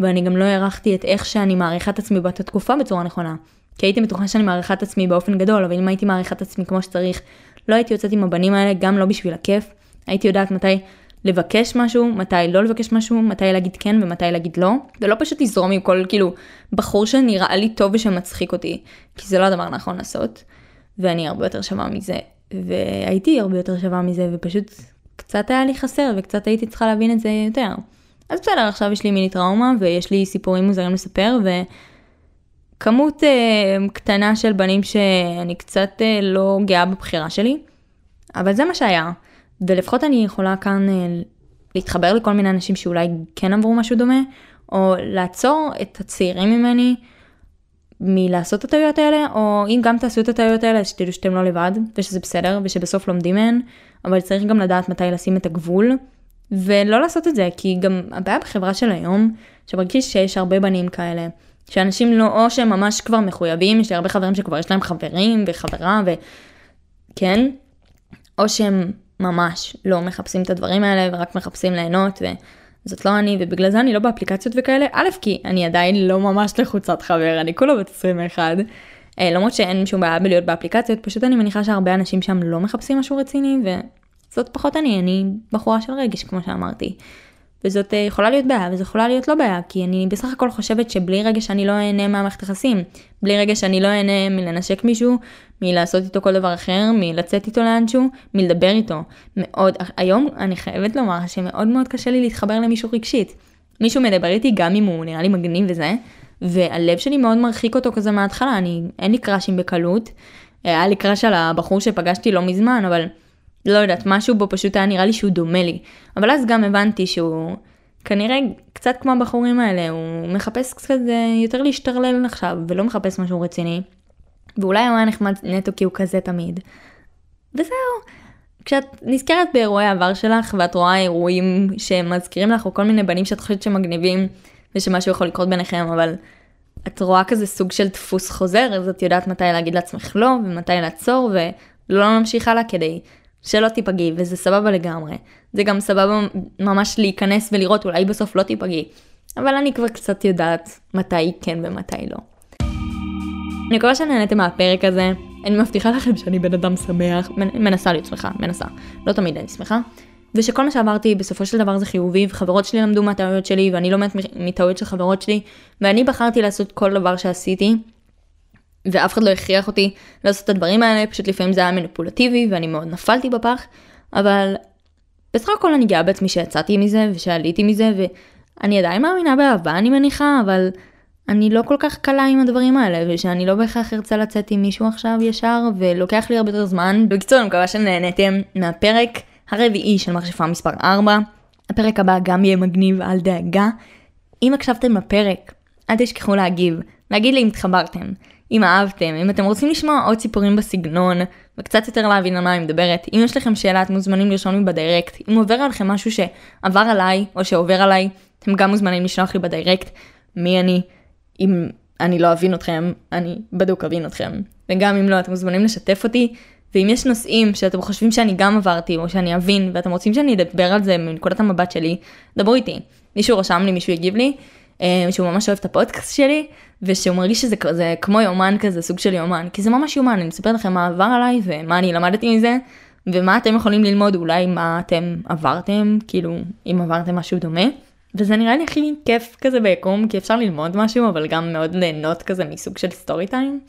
ואני גם לא הערכתי את איך שאני מעריכה את עצמי באותה תקופה בצורה נכונה. כי הייתי בטוחה שאני מעריכה את עצמי באופן גדול, אבל אם הייתי מעריכה את עצמי כמו שצריך, לא הייתי יוצאת עם הבנים האלה, גם לא בשביל הכיף. הייתי יודעת מתי לבקש משהו, מתי לא לבקש משהו, מתי להגיד כן ומתי להגיד לא, ולא פשוט לזרום עם כל כאילו בחור שנראה לי טוב ושמצחיק אותי, כי זה לא הדבר הנכון לעשות, ואני הרבה יותר שווה מזה, והייתי הרבה יותר שווה מזה, ופשוט קצת היה לי חסר, וקצת הייתי צריכה להבין את זה יותר. אז בסדר, עכשיו יש לי מיני טראומה, ויש לי סיפורים מוזרים לספר, וכמות אה, קטנה של בנים שאני קצת אה, לא גאה בבחירה שלי, אבל זה מה שהיה. ולפחות אני יכולה כאן אה, להתחבר לכל מיני אנשים שאולי כן עברו משהו דומה, או לעצור את הצעירים ממני מלעשות את הטעויות האלה, או אם גם תעשו את הטעויות האלה, שתדעו שאתם לא לבד, ושזה בסדר, ושבסוף לומדים מהן, אבל צריך גם לדעת מתי לשים את הגבול, ולא לעשות את זה, כי גם הבעיה בחברה של היום, שמרגיש שיש הרבה בנים כאלה, שאנשים לא, או שהם ממש כבר מחויבים, יש לי הרבה חברים שכבר יש להם חברים וחברה, וכן, או שהם ממש לא מחפשים את הדברים האלה ורק מחפשים ליהנות וזאת לא אני ובגלל זה אני לא באפליקציות וכאלה. א' כי אני עדיין לא ממש לחוצת חבר אני כולה בת 21 אה, למרות שאין שום בעיה בלהיות באפליקציות פשוט אני מניחה שהרבה אנשים שם לא מחפשים משהו רציני וזאת פחות אני אני בחורה של רגש כמו שאמרתי. וזאת אה, יכולה להיות בעיה וזאת יכולה להיות לא בעיה כי אני בסך הכל חושבת שבלי רגש אני לא אהנה מהמערכת יחסים בלי רגש אני לא אהנה מלנשק מישהו מלעשות איתו כל דבר אחר מלצאת איתו לאנשהו מלדבר איתו. מאוד היום אני חייבת לומר שמאוד מאוד קשה לי להתחבר למישהו רגשית. מישהו מדבר איתי גם אם הוא נראה לי מגניב וזה והלב שלי מאוד מרחיק אותו כזה מההתחלה אני אין לי קראשים בקלות. היה לי קראש על הבחור שפגשתי לא מזמן אבל לא יודעת, משהו בו פשוט היה נראה לי שהוא דומה לי. אבל אז גם הבנתי שהוא כנראה קצת כמו הבחורים האלה, הוא מחפש קצת אה, יותר להשתרלל עכשיו, ולא מחפש משהו רציני. ואולי הוא היה נחמד נטו כי הוא כזה תמיד. וזהו. כשאת נזכרת באירועי העבר שלך, ואת רואה אירועים שמזכירים לך, או כל מיני בנים שאת חושבת שמגניבים, ושמשהו יכול לקרות ביניכם, אבל את רואה כזה סוג של דפוס חוזר, אז את יודעת מתי להגיד לעצמך לא, ומתי לעצור, ולא להמשיך הלאה כדי שלא תיפגעי, וזה סבבה לגמרי. זה גם סבבה ממש להיכנס ולראות, אולי בסוף לא תיפגעי. אבל אני כבר קצת יודעת מתי כן ומתי לא. אני מקווה שנהנתם מהפרק הזה. אני מבטיחה לכם שאני בן אדם שמח, מנסה להיות שמחה, מנסה. לא תמיד אני שמחה. ושכל מה שעברתי בסופו של דבר זה חיובי, וחברות שלי למדו מהטעויות שלי, ואני לומדת מטעויות של חברות שלי, ואני בחרתי לעשות כל דבר שעשיתי, ואף אחד לא הכריח אותי לעשות את הדברים האלה, פשוט לפעמים זה היה מניפולטיבי ואני מאוד נפלתי בפח, אבל בסך הכל אני גאה בעצמי שיצאתי מזה ושעליתי מזה ואני עדיין מאמינה באהבה אני מניחה, אבל אני לא כל כך קלה עם הדברים האלה ושאני לא בהכרח ארצה לצאת עם מישהו עכשיו ישר ולוקח לי הרבה יותר זמן. בקיצור אני מקווה שנהנתם מהפרק הרביעי של מכשפה מספר 4. הפרק הבא גם יהיה מגניב אל דאגה. אם הקשבתם לפרק, אל תשכחו להגיב, להגיד לי אם התחברתם. אם אהבתם, אם אתם רוצים לשמוע עוד סיפורים בסגנון, וקצת יותר להבין על מה אני מדברת, אם יש לכם שאלה אתם מוזמנים לרשום לי בדיירקט, אם עובר עליכם משהו שעבר עליי, או שעובר עליי, אתם גם מוזמנים לשלוח לי בדיירקט מי אני, אם אני לא אבין אתכם, אני בדוק אבין אתכם, וגם אם לא, אתם מוזמנים לשתף אותי, ואם יש נושאים שאתם חושבים שאני גם עברתי, או שאני אבין, ואתם רוצים שאני אדבר על זה מנקודת המבט שלי, דברו איתי. מישהו רשם לי, מישהו הגיב לי, אה, שהוא ממש אוהב את הפודקאסט שלי, ושהוא מרגיש שזה כזה כמו יומן כזה, סוג של יומן, כי זה ממש יומן, אני מספרת לכם מה עבר עליי ומה אני למדתי מזה, ומה אתם יכולים ללמוד, אולי מה אתם עברתם, כאילו, אם עברתם משהו דומה. וזה נראה לי הכי כיף כזה ביקום, כי אפשר ללמוד משהו, אבל גם מאוד ליהנות כזה מסוג של סטורי טיים,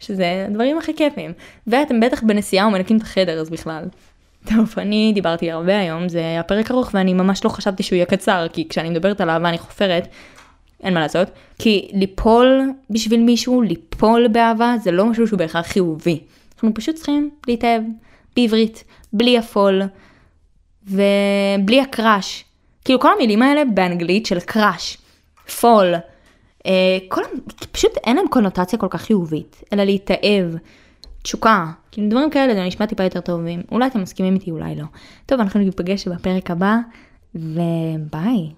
שזה הדברים הכי כיפים. ואתם בטח בנסיעה ומנקים את החדר, אז בכלל. טוב, אני דיברתי הרבה היום, זה היה פרק ארוך ואני ממש לא חשבתי שהוא יהיה קצר, כי כשאני מדברת עליו ואני חופרת, אין מה לעשות. כי ליפול בשביל מישהו, ליפול באהבה, זה לא משהו שהוא בהכרח חיובי. אנחנו פשוט צריכים להתאהב בעברית, בלי הפול ובלי הקראש. כאילו כל המילים האלה באנגלית של קראש, פול, אה, כל, פשוט אין להם קונוטציה כל כך חיובית, אלא להתאהב, תשוקה, כאילו דברים כאלה זה נשמע טיפה יותר טובים, אולי אתם מסכימים איתי, אולי לא. טוב, אנחנו ניפגש בפרק הבא, וביי.